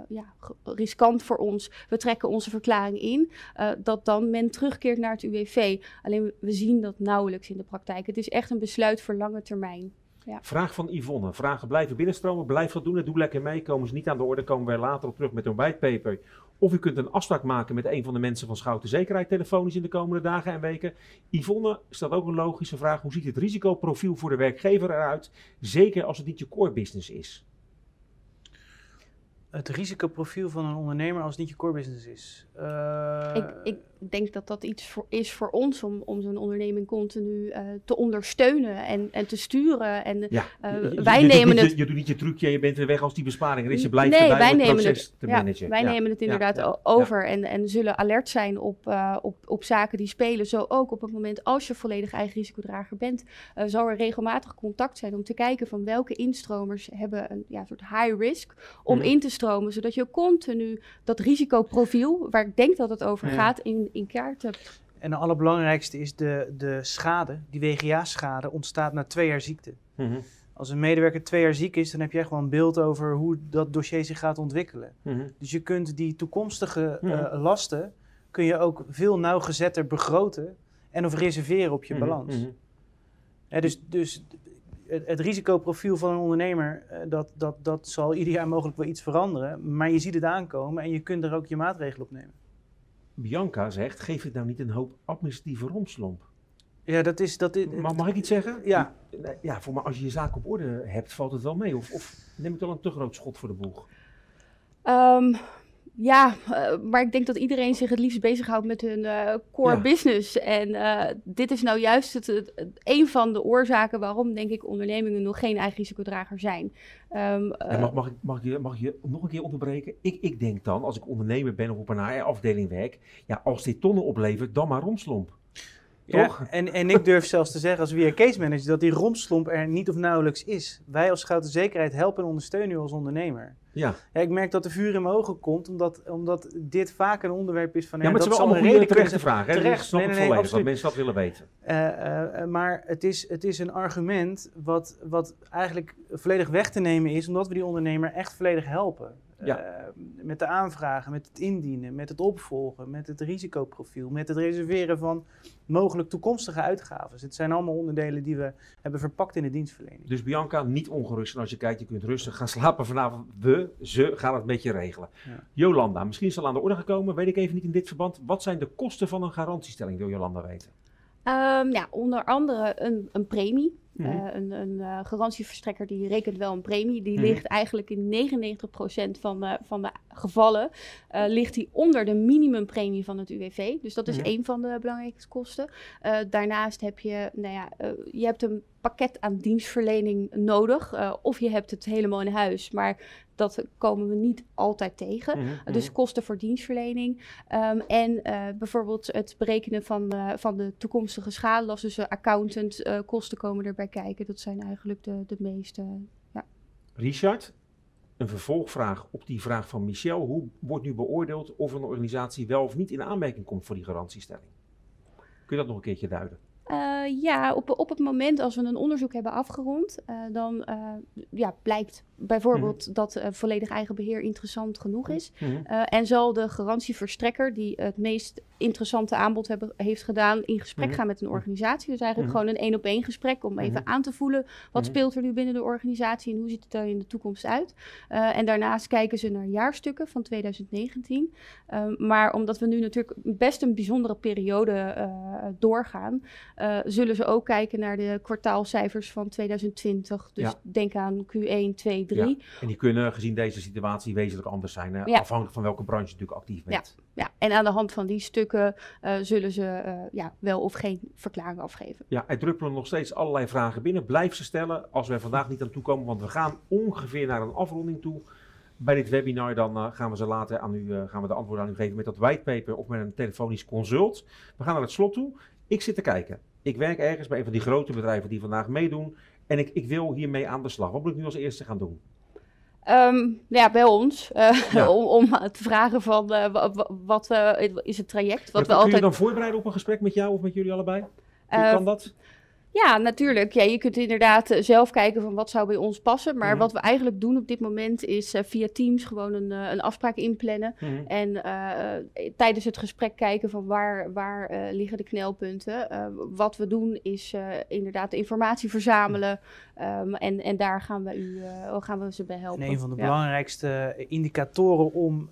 ja, riskant voor ons, we trekken onze verklaring in, dat dan men terugkeert naar het UWV. Alleen we zien dat nauwelijks in de praktijk. Het is echt een besluit voor lange termijn. Ja. Vraag van Yvonne. Vragen blijven binnenstromen. Blijf dat doen. Doe lekker mee. Komen ze niet aan de orde. Komen wij later op terug met een whitepaper. Of u kunt een afspraak maken met een van de mensen van Schouten Zekerheid telefonisch in de komende dagen en weken. Yvonne stelt ook een logische vraag. Hoe ziet het risicoprofiel voor de werkgever eruit? Zeker als het niet je core business is. Het risicoprofiel van een ondernemer als het niet je core business is. Uh... Ik, ik, denk dat dat iets voor, is voor ons om, om zo'n onderneming continu uh, te ondersteunen en, en te sturen. En ja, uh, je, wij je nemen doet het. Je, je doet niet je trucje je bent weer weg als die besparing er is. Je blijft nee, wij nemen proces het, te ja, managen. Wij Ja. nemen het inderdaad over En, en zullen alert zijn op, uh, op, op zaken die spelen. Zo ook op het moment als je volledig eigen risicodrager bent, zal er regelmatig contact zijn om te kijken van welke instromers hebben een ja, soort high risk om Mhm. in te stromen. Zodat je continu dat risicoprofiel, waar ik denk dat het over gaat, in, in kaart hebt. En het allerbelangrijkste is de, de schade, die WGA-schade, ontstaat na twee jaar ziekte. Mhm, Als een medewerker twee jaar ziek is, dan heb je echt wel een beeld over hoe dat dossier zich gaat ontwikkelen. mhm. Dus je kunt die toekomstige eh, Ja. lasten, kun je ook veel nauwgezetter begroten en of reserveren op je Mhm, balans. mhm. Hè, dus dus het, het risicoprofiel van een ondernemer, eh, dat, dat, dat zal ieder jaar mogelijk wel iets veranderen. Maar je ziet het aankomen en je kunt er ook je maatregelen op nemen. Bianca zegt, geef het nou niet een hoop administratieve romslomp? Ja, dat is... Dat is Mag, mag ik iets zeggen? Ja. Ja, voor mij, als je je zaak op orde hebt, valt het wel mee. Of, of neem ik dan een te groot schot voor de boeg? Ehm, ja, eh, maar ik denk dat iedereen zich het liefst bezighoudt met hun eh, core Ja. business. En eh, dit is nou juist het, het- het- een van de oorzaken waarom, denk ik, ondernemingen nog geen eigen risicodrager zijn. Ehm, eh, Ja, mag, mag, ik, mag, ik je, mag ik je nog een keer onderbreken? Ik, ik denk dan, als ik ondernemer ben of op een HR-afdeling werk, ja, als dit tonnen oplevert, dan maar romslomp. Ja, Toch? en, en ik durf *laughs* zelfs te zeggen als via case manager dat die romslomp er niet of nauwelijks is. Wij als Schouten Zekerheid helpen en ondersteunen u als ondernemer. Ja, Ja, ik merk dat de vuur in mijn ogen komt, omdat, omdat dit vaak een onderwerp is van... ja maar het dat zijn wel zal allemaal reden terechte vragen. Terecht, snap nee, ik nee, nee, volledig, dat mensen dat willen weten. Eh, eh, maar het is, het is een argument wat, wat eigenlijk volledig weg te nemen is, omdat we die ondernemer echt volledig helpen. Ja. Eh, met de aanvragen, met het indienen, met het opvolgen, met het risicoprofiel, met het reserveren van mogelijk toekomstige uitgaven. Het zijn allemaal onderdelen die we hebben verpakt in de dienstverlening. Dus Bianca, niet ongerust. En als je kijkt, je kunt rustig gaan slapen vanavond. We, ze gaan het met je regelen. Ja. Jolanda, misschien is het al aan de orde gekomen, weet ik even niet in dit verband. Wat zijn de kosten van een garantiestelling, wil Jolanda weten? Ehm, ja, onder andere een, een premie. Mhm. Eh, een een eh, garantieverstrekker die rekent wel een premie. Die Mhm. ligt eigenlijk in 99% van de, van de gevallen eh, ligt die onder de minimumpremie van het UWV. Dus dat is Mhm. één van de belangrijkste kosten. Eh, daarnaast heb je, nou ja, eh, je hebt een pakket aan dienstverlening nodig. eh, of je hebt het helemaal in huis. Maar dat komen we niet altijd tegen. Mhm, Dus mhm. kosten voor dienstverlening. Ehm, en eh, bijvoorbeeld het berekenen van, eh, van de toekomstige schadelast. Dus accountant eh, kosten komen erbij kijken. Dat zijn eigenlijk de, de meeste. Richard, een vervolgvraag op die vraag van Michel. Hoe wordt nu beoordeeld of een organisatie wel of niet in aanmerking komt voor die garantiestelling? Kun je dat nog een keertje duiden? Uh, ja, op, op het moment als we een onderzoek hebben afgerond, uh, dan uh, ja, blijkt bijvoorbeeld mm. dat volledig eigen beheer interessant genoeg is. Mm. en zal de garantieverstrekker, die het meest interessante aanbod hebben, heeft gedaan, in gesprek mm. gaan met een organisatie. Dus eigenlijk gewoon een één op één gesprek om even aan te voelen wat speelt er nu binnen de organisatie en hoe ziet het er in de toekomst uit. en daarnaast kijken ze naar jaarstukken van 2019. Ehm, maar omdat we nu natuurlijk best een bijzondere periode doorgaan. Uh, zullen ze ook kijken naar de kwartaalcijfers van 2020. Dus denk aan Q1, 2, 3. Ja. En die kunnen gezien deze situatie wezenlijk anders zijn. Hè? Afhankelijk van welke branche je natuurlijk actief bent. Ja, ja. en aan de hand van die stukken uh, zullen ze uh, ja, wel of geen verklaring afgeven. Ja, er druppelen nog steeds allerlei vragen binnen. Blijf ze stellen als we vandaag niet aan toe komen, want we gaan ongeveer naar een afronding toe bij dit webinar, dan uh, gaan we ze later aan u, uh, gaan we de antwoorden aan u geven met dat whitepaper of met een telefonisch consult. We gaan naar het slot toe. Ik zit te kijken. Ik werk ergens bij een van die grote bedrijven die vandaag meedoen. En ik, ik wil hiermee aan de slag. Wat moet ik nu als eerste gaan doen? Um, ja, bij ons. Uh, *laughs* om, om, te vragen van uh, wat uh, is het traject. Wat we kun altijd... je dan voorbereiden op een gesprek met jou of met jullie allebei? Hoe kan dat? Ja, natuurlijk. Ja, je kunt inderdaad eh, zelf kijken van wat zou bij ons passen. Maar mhm. wat we eigenlijk doen op dit moment is uh, via Teams gewoon een, uh, een afspraak inplannen. Mhm. En tijdens het gesprek kijken van waar, waar liggen de knelpunten. wat we doen is inderdaad informatie verzamelen. Um, en, en daar gaan we, u, gaan we ze bij helpen. En een van de belangrijkste indicatoren om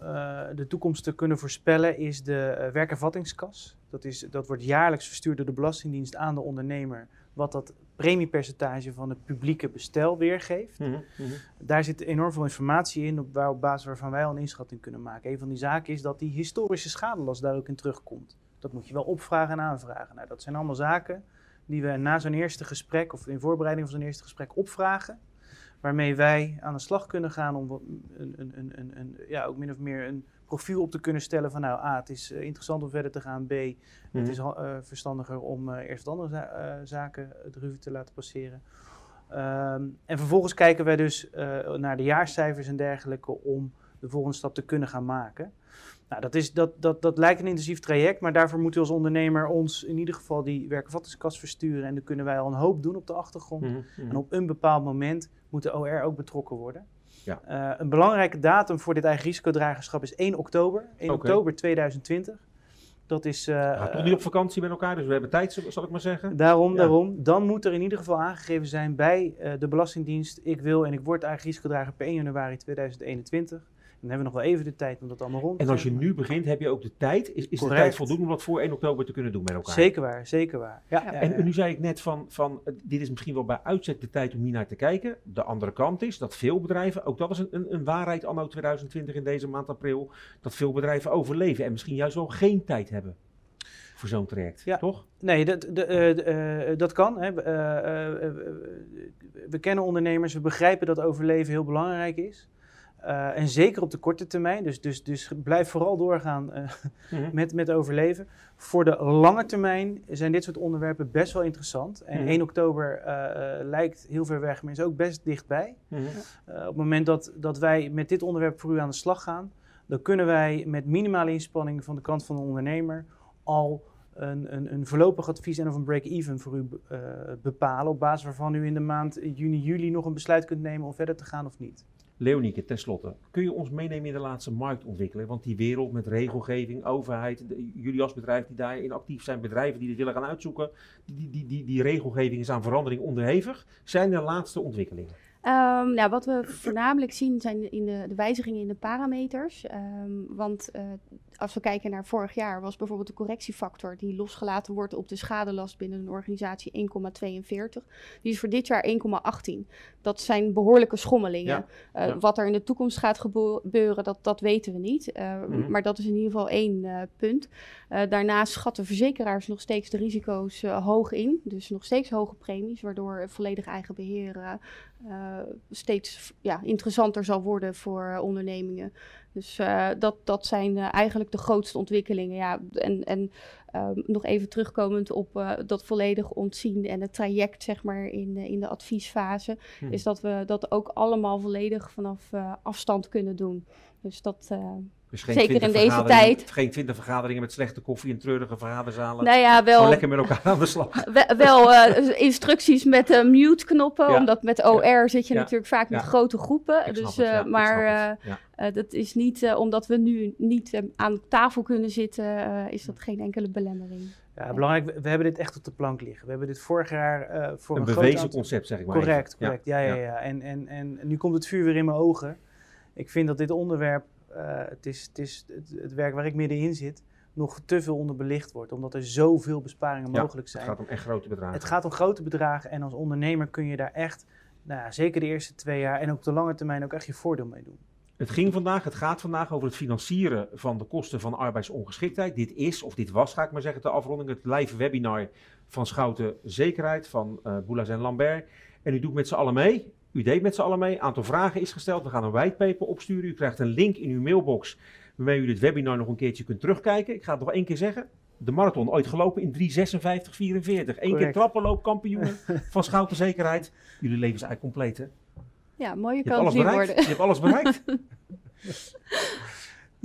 de toekomst te kunnen voorspellen is de werkervattingskas. Dat, is, dat wordt jaarlijks verstuurd door de Belastingdienst aan de ondernemer wat dat premiepercentage van het publieke bestel weergeeft. Mhm, mhm. Daar zit enorm veel informatie in op, waar, op basis waarvan wij al een inschatting kunnen maken. Een van die zaken is dat die historische schadelast daar ook in terugkomt. Dat moet je wel opvragen en aanvragen. Nou, dat zijn allemaal zaken die we na zo'n eerste gesprek of in voorbereiding van zo'n eerste gesprek opvragen. Waarmee wij aan de slag kunnen gaan om een, een, een, een, ja, ook min of meer een profiel op te kunnen stellen van nou A, het is uh, interessant om verder te gaan. B, het mhm. is uh, verstandiger om uh, eerst andere za zaken de revue te laten passeren. Um, en vervolgens kijken wij dus naar de jaarcijfers en dergelijke om de volgende stap te kunnen gaan maken. Nou, dat, is, dat, dat, dat lijkt een intensief traject, maar daarvoor moeten we als ondernemer ons in ieder geval die werkervattingskast versturen. En dan kunnen wij al een hoop doen op de achtergrond. Mhm, mhm. En op een bepaald moment moet de OR ook betrokken worden. Ja. Uh, een belangrijke datum voor dit eigen risicodragerschap is 1 oktober. 1 okay. oktober 2020. Dat is... Uh, ja, toch niet op vakantie met elkaar, dus we hebben tijd, zal ik maar zeggen. Daarom, ja. daarom. Dan moet er in ieder geval aangegeven zijn bij uh, de Belastingdienst... ik wil en ik word eigen risicodrager per 1 januari 2021 dan hebben we nog wel even de tijd om dat allemaal rond te En als je nu begint, heb je ook de tijd. Is, is de tijd voldoende om dat voor 1 oktober te kunnen doen met elkaar? Zeker waar, zeker waar. Ja, ja, en nu zei ik net van, van, dit is misschien wel bij uitzet de tijd om hier naar te kijken. De andere kant is dat veel bedrijven, ook dat is een, een, een waarheid anno 2020 in deze maand april, dat veel bedrijven overleven en misschien juist wel geen tijd hebben voor zo'n traject, ja. toch? Nee, dat, de, uh, dat kan. Hè. Uh, we kennen ondernemers, we begrijpen dat overleven heel belangrijk is. Uh, en zeker op de korte termijn. Dus, dus, dus blijf vooral doorgaan uh, mm-hmm. met, met overleven. Voor de lange termijn zijn dit soort onderwerpen best wel interessant. En mm-hmm. 1 oktober uh, lijkt heel ver weg, maar is ook best dichtbij. Mm-hmm. op het moment dat, dat wij met dit onderwerp voor u aan de slag gaan, dan kunnen wij met minimale inspanning van de kant van de ondernemer al een, een, een voorlopig advies en of een break-even voor u bepalen. Op basis waarvan u in de maand juni, juli nog een besluit kunt nemen om verder te gaan of niet. Leonieke, tenslotte, kun je ons meenemen in de laatste marktontwikkeling? Want die wereld met regelgeving, overheid, jullie als bedrijf die daarin actief zijn, bedrijven die dit willen gaan uitzoeken, die, die, die, die regelgeving is aan verandering onderhevig. Zijn er laatste ontwikkelingen? Um, wat we voornamelijk zien zijn in de, de wijzigingen in de parameters. Um, want uh, als we kijken naar vorig jaar, was bijvoorbeeld de correctiefactor die losgelaten wordt op de schadelast binnen een organisatie 1,42. Die is voor dit jaar 1,18. Dat zijn behoorlijke schommelingen. Ja, uh, Wat er in de toekomst gaat gebeuren, dat, dat weten we niet. Uh, mm-hmm. Maar dat is in ieder geval één uh, punt. daarnaast schatten verzekeraars nog steeds de risico's hoog in. Dus nog steeds hoge premies, waardoor volledig eigen beheer steeds ja, interessanter zal worden voor ondernemingen. Dus uh, dat, dat zijn uh, eigenlijk de grootste ontwikkelingen. Ja. En, en uh, nog even terugkomend op uh, dat volledig ontzien en het traject, zeg maar, in, in de adviesfase, hmm. is dat we dat ook allemaal volledig vanaf afstand kunnen doen. Dus dat. Dus Dus geen Zeker 20 in deze tijd. Geen twintig vergaderingen met slechte koffie en treurige vergaderzalen. Nou ja, Gewoon wel, lekker met elkaar aan de slag. we- wel eh, instructies met eh, mute-knoppen. Ja. Omdat met OR zit je Ja. natuurlijk vaak met grote groepen. Ik Dus, het, eh, maar eh, eh, dat is niet eh, omdat we nu niet aan tafel kunnen zitten, eh, is dat geen enkele belemmering. Ja, belangrijk, we, we hebben dit echt op de plank liggen. We hebben dit vorig jaar eh, voor Een een, bewezen concept, zeg ik maar. Correct, correct. Ja, ja, ja. En, en, en nu komt het vuur weer in mijn ogen. Ik vind dat dit onderwerp, het is, het, is het, het werk waar ik middenin zit, nog te veel onderbelicht wordt. Omdat er zoveel besparingen Ja, mogelijk Het zijn. gaat om echt grote bedragen. Het gaat om grote bedragen en als ondernemer kun je daar echt, nou ja, zeker de eerste twee jaar en ook op de lange termijn ook echt je voordeel mee doen. Het ging vandaag, het gaat vandaag over het financieren van de kosten van arbeidsongeschiktheid. Dit is, of dit was, ga ik maar zeggen, de afronding, het live webinar van Schouten Zekerheid, van eh Boulaz en Lambert. En u doet met z'n allen mee. U deed met z'n allen mee. Een aantal vragen is gesteld. We gaan een whitepaper opsturen. U krijgt een link in uw mailbox waarmee u dit webinar nog een keertje kunt terugkijken. Ik ga het nog één keer zeggen. De marathon ooit gelopen in 3.56.44. Eén keer Correct. trappenloopkampioenen *laughs* van Schouten Zekerheid. Jullie leven is eigenlijk compleet, hè? Ja, mooie Je hebt alles kan zien worden. Je hebt alles bereikt. *laughs*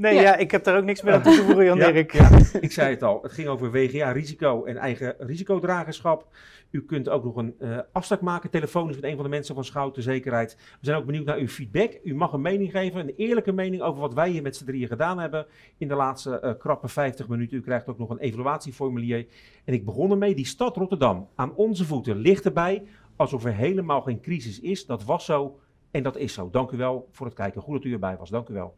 Nee, Ja. ja. ik heb daar ook niks meer aan toe te voegen, Jan Ja, Dirk. ja, ik zei het al. Het ging over WGA-risico en eigen risicodragerschap. U kunt ook nog een eh afspraak maken, telefonisch met een van de mensen van Schouten Zekerheid. We zijn ook benieuwd naar uw feedback. U mag een mening geven, een eerlijke mening over wat wij hier met z'n drieën gedaan hebben in de laatste eh, krappe 50 minuten. U krijgt ook nog een evaluatieformulier. En ik begon ermee, die stad Rotterdam aan onze voeten ligt erbij alsof er helemaal geen crisis is. Dat was zo en dat is zo. Dank u wel voor het kijken. Goed dat u erbij was. Dank u wel.